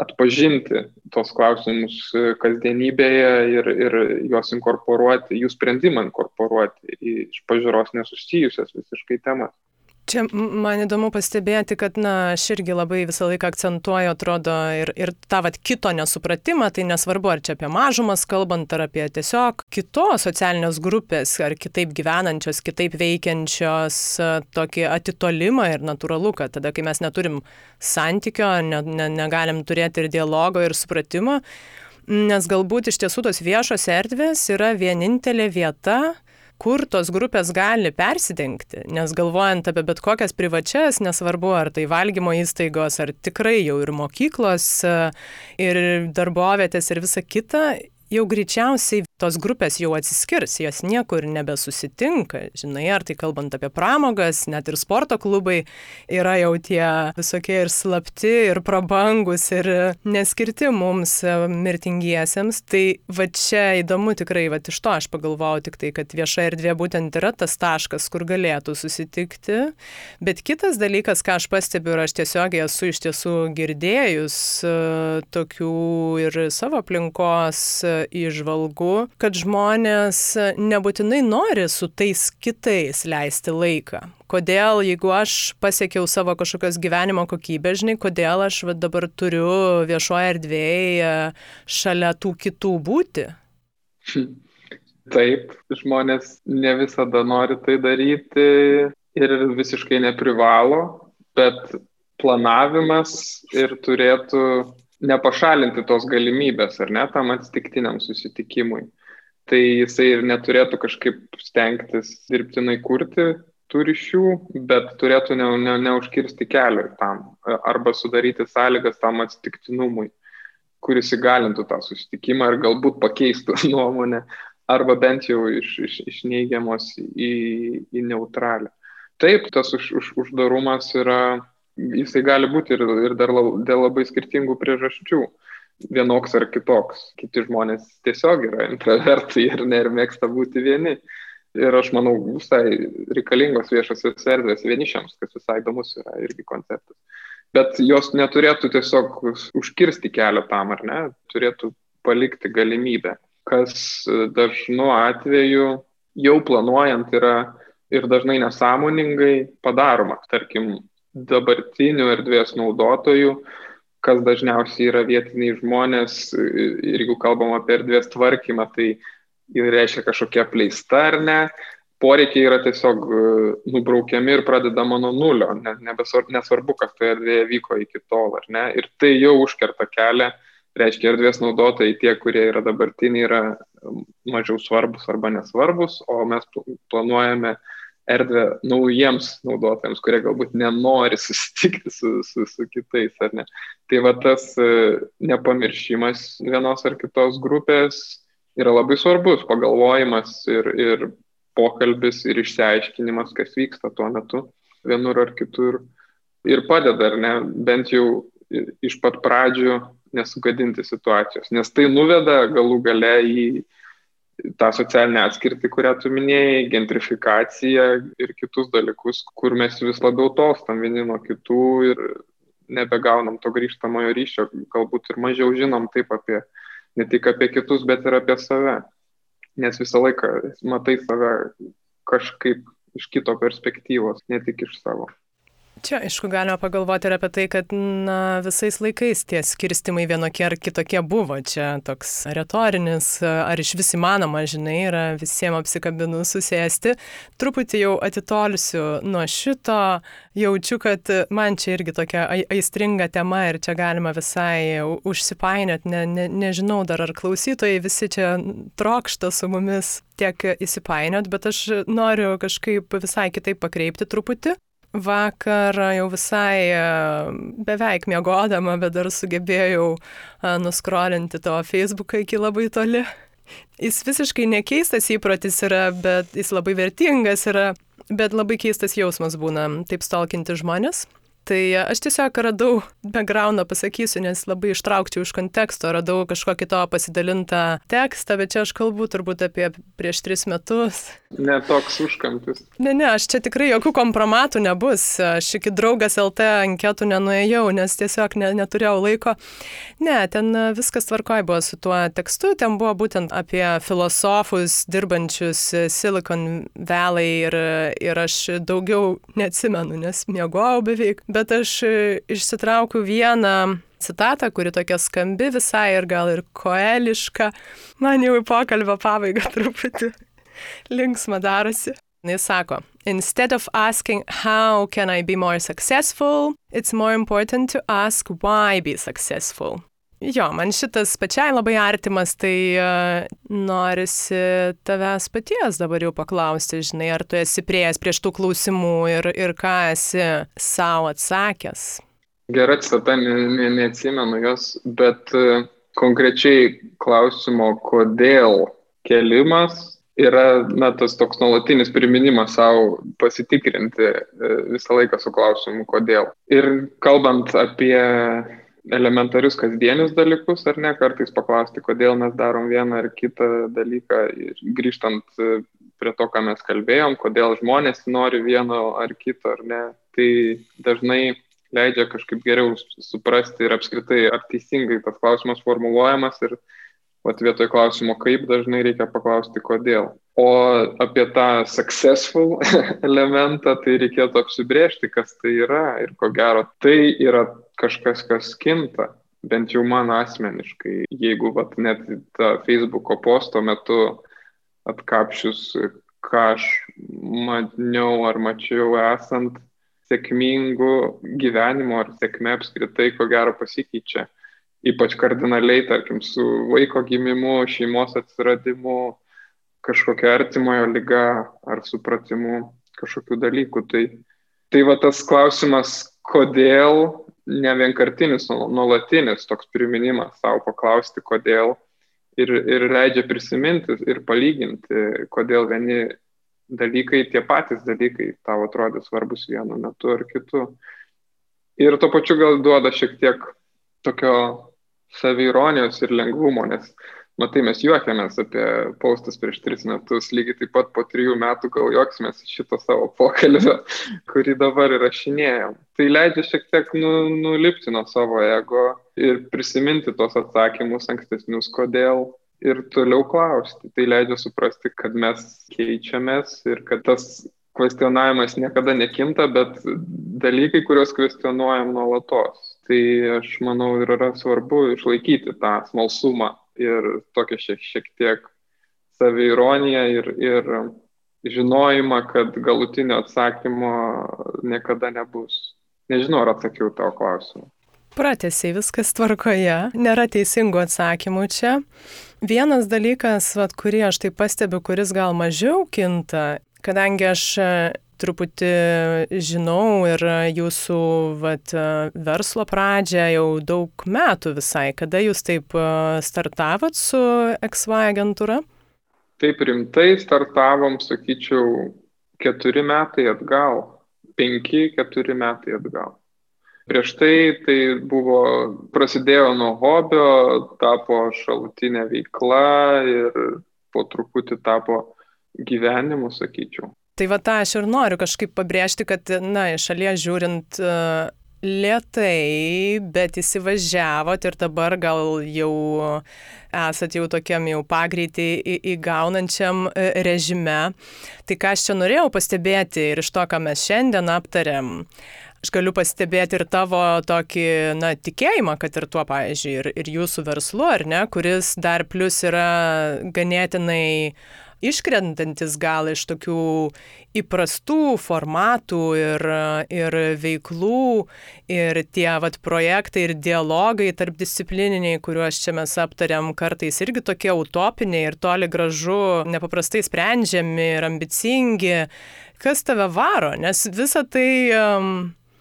atpažinti tos klausimus e, kasdienybėje ir, ir juos inkorporuoti, jų sprendimą inkorporuoti į pažiūros nesusijusias visiškai temas. Čia man įdomu pastebėti, kad, na, aš irgi labai visą laiką akcentuoju, atrodo, ir, ir tą vat kito nesupratimą, tai nesvarbu, ar čia apie mažumas kalbant, ar apie tiesiog kitos socialinės grupės, ar kitaip gyvenančios, kitaip veikiančios tokį atitolimą ir natūralu, kad tada, kai mes neturim santykio, ne, ne, negalim turėti ir dialogo, ir supratimo, nes galbūt iš tiesų tos viešos erdvės yra vienintelė vieta, kur tos grupės gali persidengti, nes galvojant apie bet kokias privačias, nesvarbu ar tai valgymo įstaigos, ar tikrai jau ir mokyklos, ir darbovietės ir visa kita, jau greičiausiai tos grupės jau atsiskirs, jos niekur nebesusitinka, žinai, ar tai kalbant apie pramogas, net ir sporto klubai yra jau tie visokie ir slapti, ir prabangus, ir neskirti mums e, mirtingiesiems. Tai va čia įdomu tikrai, va iš to aš pagalvojau tik tai, kad vieša erdvė būtent yra tas taškas, kur galėtų susitikti. Bet kitas dalykas, ką aš pastebiu, ir aš tiesiog esu iš tiesų girdėjus e, tokių ir savo aplinkos išvalgų, kad žmonės nebūtinai nori su tais kitais leisti laiką. Kodėl, jeigu aš pasiekiau savo kažkokios gyvenimo kokybės, žinai, kodėl aš dabar turiu viešoje erdvėje šalia tų kitų būti? Taip, žmonės ne visada nori tai daryti ir visiškai neprivalo, bet planavimas ir turėtų nepašalinti tos galimybės, ar ne, tam atsitiktiniam susitikimui. Tai jisai ir neturėtų kažkaip stengtis dirbtinai kurti tų ryšių, bet turėtų ne, ne, neužkirsti kelio tam arba sudaryti sąlygas tam atsitiktinumui, kuris įgalintų tą susitikimą ir galbūt pakeistų [laughs] nuomonę arba bent jau iš, iš, iš neigiamos į, į neutralią. Taip, tas už, už, uždarumas yra jisai gali būti ir, ir dar lab, dėl labai skirtingų priežasčių. Vienoks ar kitoks. Kiti žmonės tiesiog yra intravertai ir ne ir mėgsta būti vieni. Ir aš manau, visai reikalingos viešosios erdvės vienišiams, kas visai įdomus yra irgi konceptas. Bet jos neturėtų tiesiog užkirsti kelią tam, ar ne? Turėtų palikti galimybę, kas dažnu atveju jau planuojant yra ir dažnai nesąmoningai padaroma. Tarkim, dabartinių erdvės naudotojų, kas dažniausiai yra vietiniai žmonės, ir jeigu kalbam apie erdvės tvarkymą, tai reiškia kažkokia pleista ar ne, poreikiai yra tiesiog e, nubraukiami ir pradedama nuo nulio, nesvarbu, kas toje erdvėje vyko iki tol, ar ne, ir tai jau užkerta kelią, reiškia erdvės naudotojai, tie, kurie yra dabartiniai, yra mažiau svarbus arba nesvarbus, o mes planuojame erdvę naujiems naudotojams, kurie galbūt nenori susitikti su, su, su kitais, ar ne. Tai va tas e, nepamiršimas vienos ar kitos grupės yra labai svarbus, pagalvojimas ir, ir pokalbis ir išsiaiškinimas, kas vyksta tuo metu vienur ar kitur. Ir padeda, ar ne, bent jau iš pat pradžių nesugadinti situacijos, nes tai nuveda galų gale į tą socialinę atskirtį, kurią tu minėjai, gentrifikaciją ir kitus dalykus, kur mes vis labiau tolstam vieni nuo kitų ir nebegaunam to grįžtamojo ryšio, galbūt ir mažiau žinom taip apie, ne tik apie kitus, bet ir apie save. Nes visą laiką matai save kažkaip iš kito perspektyvos, ne tik iš savo. Čia, aišku, galima pagalvoti ir apie tai, kad na, visais laikais tie skirstimai vienokie ar kitokie buvo. Čia toks retorinis, ar iš vis įmanoma, žinai, yra visiems apsikabinus susėsti. Truputį jau atitolsiu nuo šito, jaučiu, kad man čia irgi tokia aistringa tema ir čia galima visai užsipainiot. Ne, ne, nežinau dar ar klausytojai visi čia trokšta su mumis tiek įsipainiot, bet aš noriu kažkaip visai kitaip pakreipti truputį vakar jau visai e, beveik miegodama, bet dar sugebėjau e, nuskrolinti to Facebooką iki labai toli. Jis visiškai nekeistas įprotis yra, bet jis labai vertingas yra, bet labai keistas jausmas būna taip stalkinti žmonės. Tai aš tiesiog radau backgroundą, pasakysiu, nes labai ištraukčiau iš konteksto, radau kažkokį to pasidalintą tekstą, bet čia aš kalbu turbūt apie prieš tris metus. Ne toks užkampis. Ne, ne, aš čia tikrai jokių kompromatų nebus. Aš iki draugas LT anketų nenuėjau, nes tiesiog ne, neturėjau laiko. Ne, ten viskas tvarkoj buvo su tuo tekstu, ten buvo būtent apie filosofus dirbančius Silicon Valley ir, ir aš daugiau neatsimenu, nes miegojau beveik bet aš e, išsitraukiu vieną citatą, kuri tokia skambi visai ir gal ir koeliška. Man jau į pokalbio pabaigą [laughs] truputį linksma darosi. Jis sako, instead of asking how can I be more successful, it's more important to ask why be successful. Jo, man šitas pačiai labai artimas, tai uh, norisi tavęs paties dabar jau paklausti, žinai, ar tu esi prieėjęs prieš tų klausimų ir, ir ką esi savo atsakęs. Gera citata, ne, ne, neatsimenu jos, bet uh, konkrečiai klausimo, kodėl kelimas yra, na, tas toks nuolatinis priminimas savo pasitikrinti uh, visą laiką su klausimu, kodėl. Ir kalbant apie elementarius kasdienius dalykus, ar ne, kartais paklausti, kodėl mes darom vieną ar kitą dalyką ir grįžtant e, prie to, ką mes kalbėjom, kodėl žmonės nori vieno ar kito, ar ne, tai dažnai leidžia kažkaip geriau suprasti ir apskritai, ar teisingai tas klausimas formuluojamas ir vat, vietoj klausimo kaip dažnai reikia paklausti kodėl. O apie tą successful [laughs] elementą tai reikėtų apsibriežti, kas tai yra ir ko gero tai yra kažkas, kas kinta, bent jau man asmeniškai. Jeigu vat, net tą Facebooko posto metu atkapšius, ką aš maniau ar mačiau esant sėkmingų gyvenimo ar sėkmė apskritai, ko gero pasikeičia. Ypač kardinaliai, tarkim, su vaiko gimimu, šeimos atsiradimu, kažkokia artimojo lyga ar supratimu kažkokių dalykų. Tai, tai va tas klausimas, kodėl ne vienkartinis, nuolatinis toks priminimas savo paklausti, kodėl ir, ir leidžia prisiminti ir palyginti, kodėl vieni dalykai, tie patys dalykai tau atrodo svarbus vienu metu ar kitu. Ir tuo pačiu gal duoda šiek tiek tokio savironijos ir lengvumo, nes matai, mes juokiamės apie paustus prieš tris metus, lygiai taip pat po trijų metų gal juoksimės šito savo pokalbio, [laughs] kurį dabar įrašinėjom. Tai leidžia šiek tiek nu, nulipti nuo savo ego ir prisiminti tos atsakymus ankstesnius, kodėl. Ir toliau klausti. Tai leidžia suprasti, kad mes keičiamės ir kad tas kvestionavimas niekada nekinta, bet dalykai, kuriuos kvestionuojam nuolatos. Tai aš manau ir yra svarbu išlaikyti tą smalsumą ir tokia šiek, šiek tiek saviironiją ir, ir žinojimą, kad galutinio atsakymo niekada nebus. Nežinau, ar atsakiau tavo klausimą. Pratesiai, viskas tvarkoje, nėra teisingų atsakymų čia. Vienas dalykas, vat, kurį aš taip pastebiu, kuris gal mažiau kinta, Kadangi aš truputį žinau ir jūsų vat, verslo pradžią jau daug metų visai, kada jūs taip e, startavot su XY agentūra? Taip rimtai startavom, sakyčiau, keturi metai atgal, penki, keturi metai atgal. Prieš tai tai buvo, prasidėjo nuo hobio, tapo šalutinė veikla ir po truputį tapo gyvenimu, sakyčiau. Tai va tą aš ir noriu kažkaip pabrėžti, kad, na, iš šalies žiūrint, lietai, bet įsivažiavot ir dabar gal jau esat jau tokiam jau pagreitį įgaunančiam e, režime. Tai ką aš čia norėjau pastebėti ir iš to, ką mes šiandien aptarėm, aš galiu pastebėti ir tavo tokį, na, tikėjimą, kad ir tuo, pavyzdžiui, ir, ir jūsų verslu, ar ne, kuris dar plus yra ganėtinai iškrentantis gal iš tokių įprastų formatų ir, ir veiklų, ir tie vat, projektai ir dialogai tarp disciplininiai, kuriuos čia mes aptariam, kartais irgi tokie utopiniai ir toli gražu nepaprastai sprendžiami ir ambicingi. Kas tave varo? Nes visa tai... Um,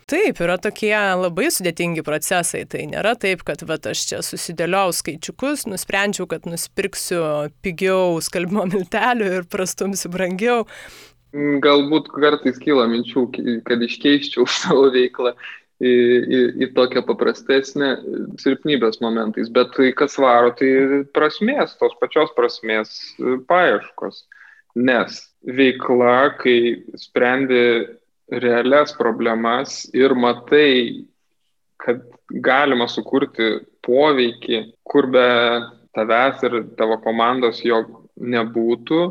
Taip, yra tokie labai sudėtingi procesai. Tai nėra taip, kad vat, aš čia susidėliau skaičiukus, nusprendžiau, kad nusipirksiu pigiau skalbimo [laughs] miltelių ir prastumsiu brangiau. Galbūt kartais kyla minčių, kad iškeiščiau [laughs] savo veiklą į, į, į tokią paprastesnę silpnybės momentais, bet tai kas varo, tai prasmės, tos pačios prasmės paieškos. Nes veikla, kai sprendi realias problemas ir matai, kad galima sukurti poveikį, kur be tavęs ir tavo komandos jo nebūtų,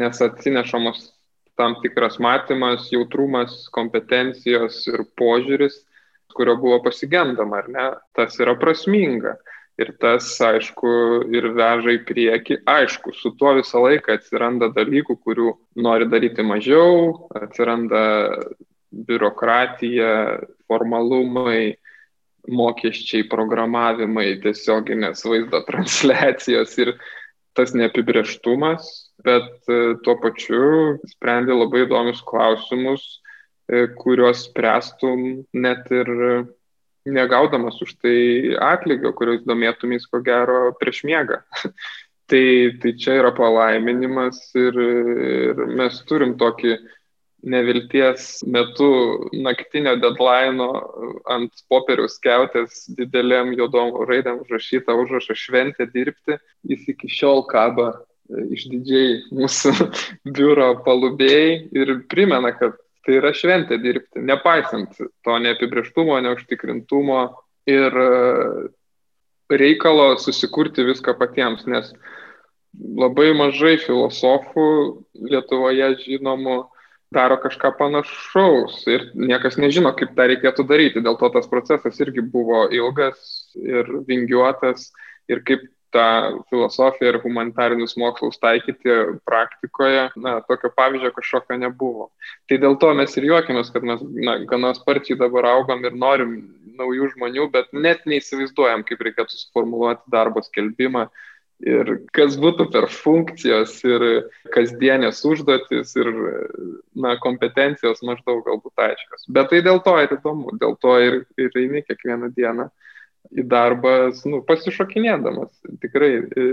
nes atsinešamos tam tikras matymas, jautrumas, kompetencijos ir požiūris, kurio buvo pasigendama, ar ne, tas yra prasminga. Ir tas, aišku, ir veža į priekį. Aišku, su tuo visą laiką atsiranda dalykų, kurių nori daryti mažiau, atsiranda biurokratija, formalumai, mokesčiai, programavimai, tiesioginės vaizdo transliacijos ir tas neapibrieštumas, bet e, tuo pačiu sprendė labai įdomius klausimus, e, kuriuos spręstum net ir negaudamas už tai atlygio, kurios domėtumės ko gero prieš miegą. [laughs] tai, tai čia yra palaiminimas ir, ir mes turim tokį nevilties metu naktinio deadline ant popieriaus keutės didelėm juodom raidėm užrašyta užrašą šventė dirbti. Jis iki šiol kaba išdidžiai mūsų [laughs] biuro palubėjai ir primena, kad Tai yra šventė dirbti, nepaisant to neapibrieštumo, neužtikrintumo ir e, reikalo susikurti viską patiems, nes labai mažai filosofų Lietuvoje žinomų daro kažką panašaus ir niekas nežino, kaip tą reikėtų daryti. Dėl to tas procesas irgi buvo ilgas ir vingiuotas ir kaip tą filosofiją ir humanitarinius mokslus taikyti praktikoje, na, tokio pavyzdžio kažkokio nebuvo. Tai dėl to mes ir juokiamės, kad mes na, gana sparčiai dabar augam ir norim naujų žmonių, bet net neįsivaizduojam, kaip reikėtų suformuoluoti darbo skelbimą ir kas būtų per funkcijos ir kasdienės užduotis ir na, kompetencijos maždaug galbūt aiškios. Bet tai dėl to ir įdomu, dėl to ir, ir eini kiekvieną dieną į darbą, nu, pasišokinėdamas, tikrai e,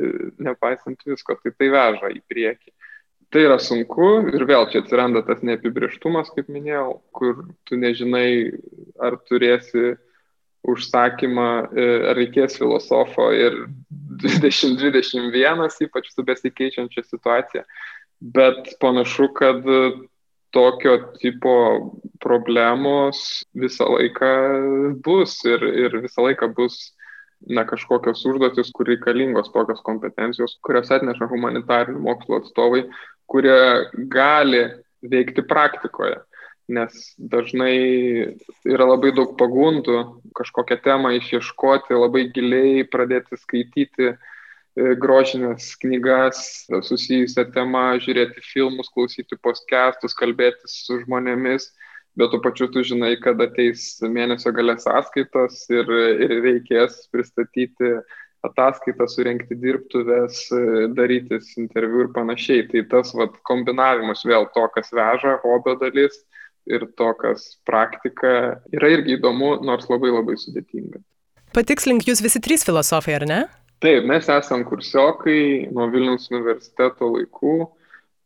nepaisant visko, tai tai veža į priekį. Tai yra sunku ir vėl čia atsiranda tas neapibrieštumas, kaip minėjau, kur tu nežinai, ar turėsi užsakymą, e, ar reikės filosofo ir [laughs] 2021, ypač su besikeičiančia situacija. Bet panašu, kad tokio tipo problemos visą laiką bus ir, ir visą laiką bus na, kažkokios užduotis, kur reikalingos tokios kompetencijos, kurios atneša humanitarinių mokslo atstovai, kurie gali veikti praktikoje. Nes dažnai yra labai daug pagundų kažkokią temą išieškoti, labai giliai pradėti skaityti, uh, grožinės knygas susijusią temą, žiūrėti filmus, klausyti podcastus, kalbėtis su žmonėmis, bet tuo pačiu tu žinai, kad ateis mėnesio galės sąskaitos ir, ir reikės pristatyti ataskaitą surinkti dirbtuvės, darytis interviu ir panašiai. Tai tas vat, kombinavimas vėl to, kas veža, hobio dalis ir to, kas praktika, yra irgi įdomu, nors labai labai sudėtinga. Patikslink, jūs visi trys filosofai, ar ne? Taip, mes esam kursiokai nuo Vilnius universiteto laikų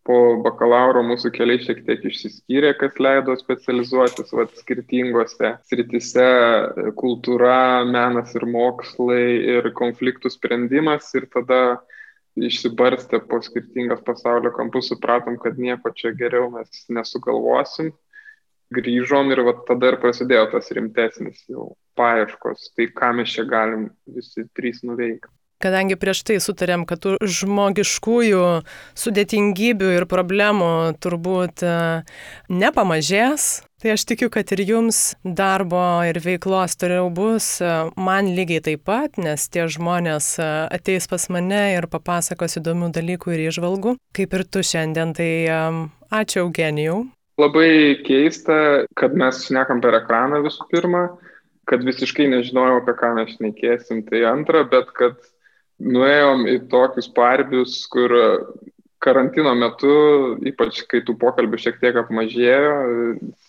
po bakalauro mūsų keliai šiek tiek išsiskyrė, kas leido specializuotis vat, skirtingose sritise - kultūra, menas ir mokslai ir konfliktų sprendimas. Ir tada išsibarstę po skirtingas pasaulio kampus supratom, kad nieko čia geriau mes nesugalvosim. Grįžom ir vat, tada ir prasidėjo tas rimtesnis jau paieškos, tai ką mes čia galim visi trys nuveikti. Kadangi prieš tai sutarėm, kad žmogiškųjų sudėtingybių ir problemų turbūt e, nepamažės, tai aš tikiu, kad ir jums darbo ir veiklos toliau bus, e, man lygiai taip pat, nes tie žmonės e, ateis pas mane ir papasakos įdomių dalykų ir išvalgų, kaip ir tu šiandien. Tai ačiū Eugenijau. Labai keista, kad mes šnekam per ekraną visų pirma kad visiškai nežinojau, apie ką mes šnekėsim, tai antra, bet kad nuėjom į tokius parbius, kur karantino metu, ypač kai tų pokalbių šiek tiek apmažėjo,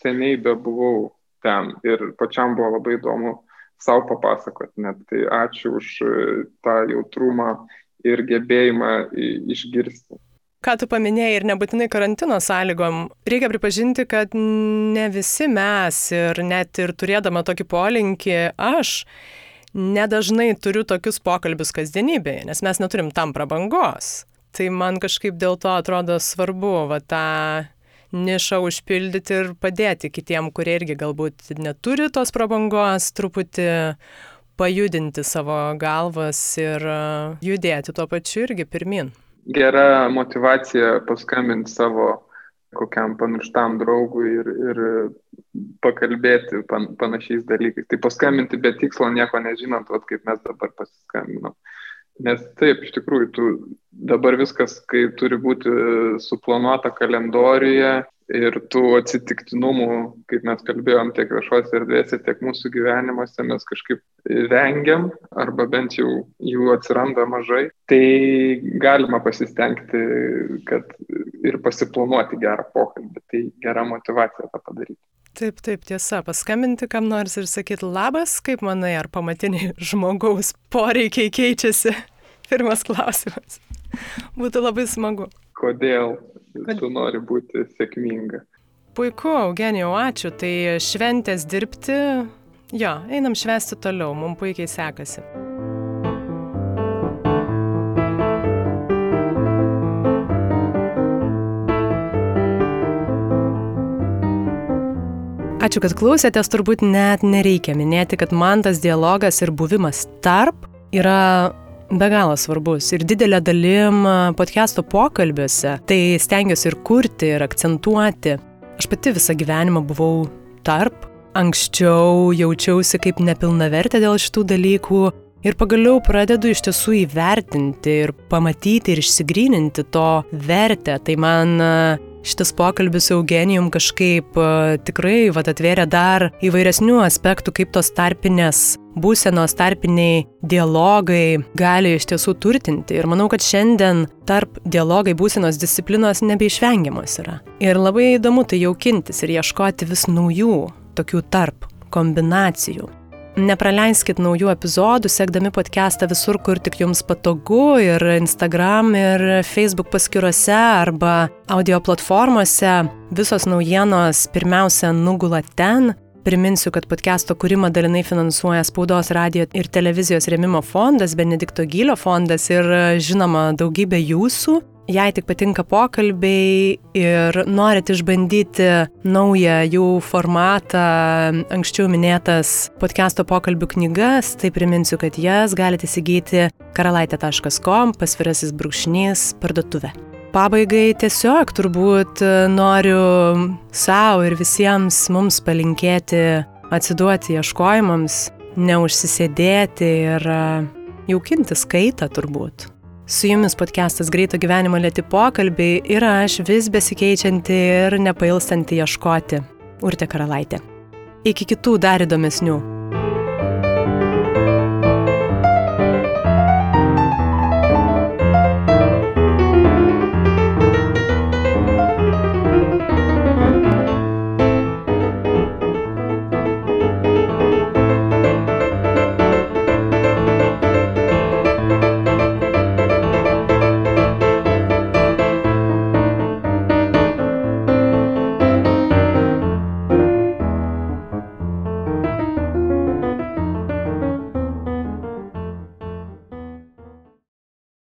seniai bebuvau ten ir pačiam buvo labai įdomu savo papasakoti net. Tai ačiū už tą jautrumą ir gebėjimą išgirsti. Ką tu paminėjai ir nebūtinai karantino sąlygom, reikia pripažinti, kad ne visi mes ir net ir turėdama tokį polinkį, aš nedažnai turiu tokius pokalbius kasdienybėje, nes mes neturim tam prabangos. Tai man kažkaip dėl to atrodo svarbu va, tą nišą užpildyti ir padėti kitiem, kurie irgi galbūt neturi tos prabangos, truputį pajudinti savo galvas ir judėti tuo pačiu irgi pirmin. Gera motivacija paskambinti savo kokiam pamirštam draugui ir, ir pakalbėti pan, panašiais dalykais. Tai paskambinti be tikslo nieko nežinant, vat, kaip mes dabar pasiskambinom. Nes taip, iš tikrųjų, tu, dabar viskas, kai turi būti suplanuota kalendoriuje ir tų atsitiktinumų, kaip mes kalbėjom tiek viešuose erdvėse, tiek mūsų gyvenimuose, mes kažkaip vengiam, arba bent jau jų atsiranda mažai, tai galima pasistengti, kad ir pasiplanuoti gerą pokalbį, tai gera motivacija tą padaryti. Taip, taip, tiesa, paskambinti kam nors ir sakyti labas, kaip manai, ar pamatiniai žmogaus poreikiai keičiasi? [laughs] Pirmas klausimas. Būtų labai smagu. Kodėl Kad... tu nori būti sėkminga? Puiku, Eugenijau, ačiū. Tai šventės dirbti, jo, einam švesti toliau, mums puikiai sekasi. Ačiū, kad klausėtės, turbūt net nereikia minėti, kad man tas dialogas ir buvimas tarp yra be galo svarbus ir didelė dalim podcast'o pokalbiuose. Tai stengiuosi ir kurti, ir akcentuoti. Aš pati visą gyvenimą buvau tarp. Anksčiau jaučiausi kaip nepilnavertė dėl šitų dalykų ir pagaliau pradedu iš tiesų įvertinti ir pamatyti ir išsigryninti to vertę. Tai man šitas pokalbis su Eugenijum kažkaip uh, tikrai vat, atvėrė dar įvairesnių aspektų, kaip tos tarpinės būsenos, tarpiniai dialogai gali iš tiesų turtinti. Ir manau, kad šiandien tarp dialogai būsenos disciplinos nebeišvengiamos yra. Ir labai įdomu tai jaukintis ir ieškoti vis naujų tokių tarp kombinacijų. Nepraleiskit naujų epizodų, sekdami podcastą visur, kur tik jums patogu ir Instagram ir Facebook paskiruose arba audio platformose. Visos naujienos pirmiausia nugula ten. Priminsiu, kad podcast'o kūrimą dalinai finansuoja Spaudos radio ir televizijos remimo fondas, Benedikto Gylio fondas ir žinoma daugybė jūsų. Jei tik patinka pokalbiai ir norit išbandyti naują jų formatą, anksčiau minėtas podcast'o pokalbių knygas, tai priminsiu, kad jas galite įsigyti karalaitė.com pasvirasis brūkšnys parduotuvė. Pabaigai tiesiog turbūt noriu savo ir visiems mums palinkėti atsiduoti ieškojimams, neužsisėdėti ir jaukinti skaitą turbūt. Su jumis podcastas Greito gyvenimo lėti pokalbiai ir aš vis besikeičianti ir nepailstanti ieškoti. Urte Karalaitė. Iki kitų dar įdomesnių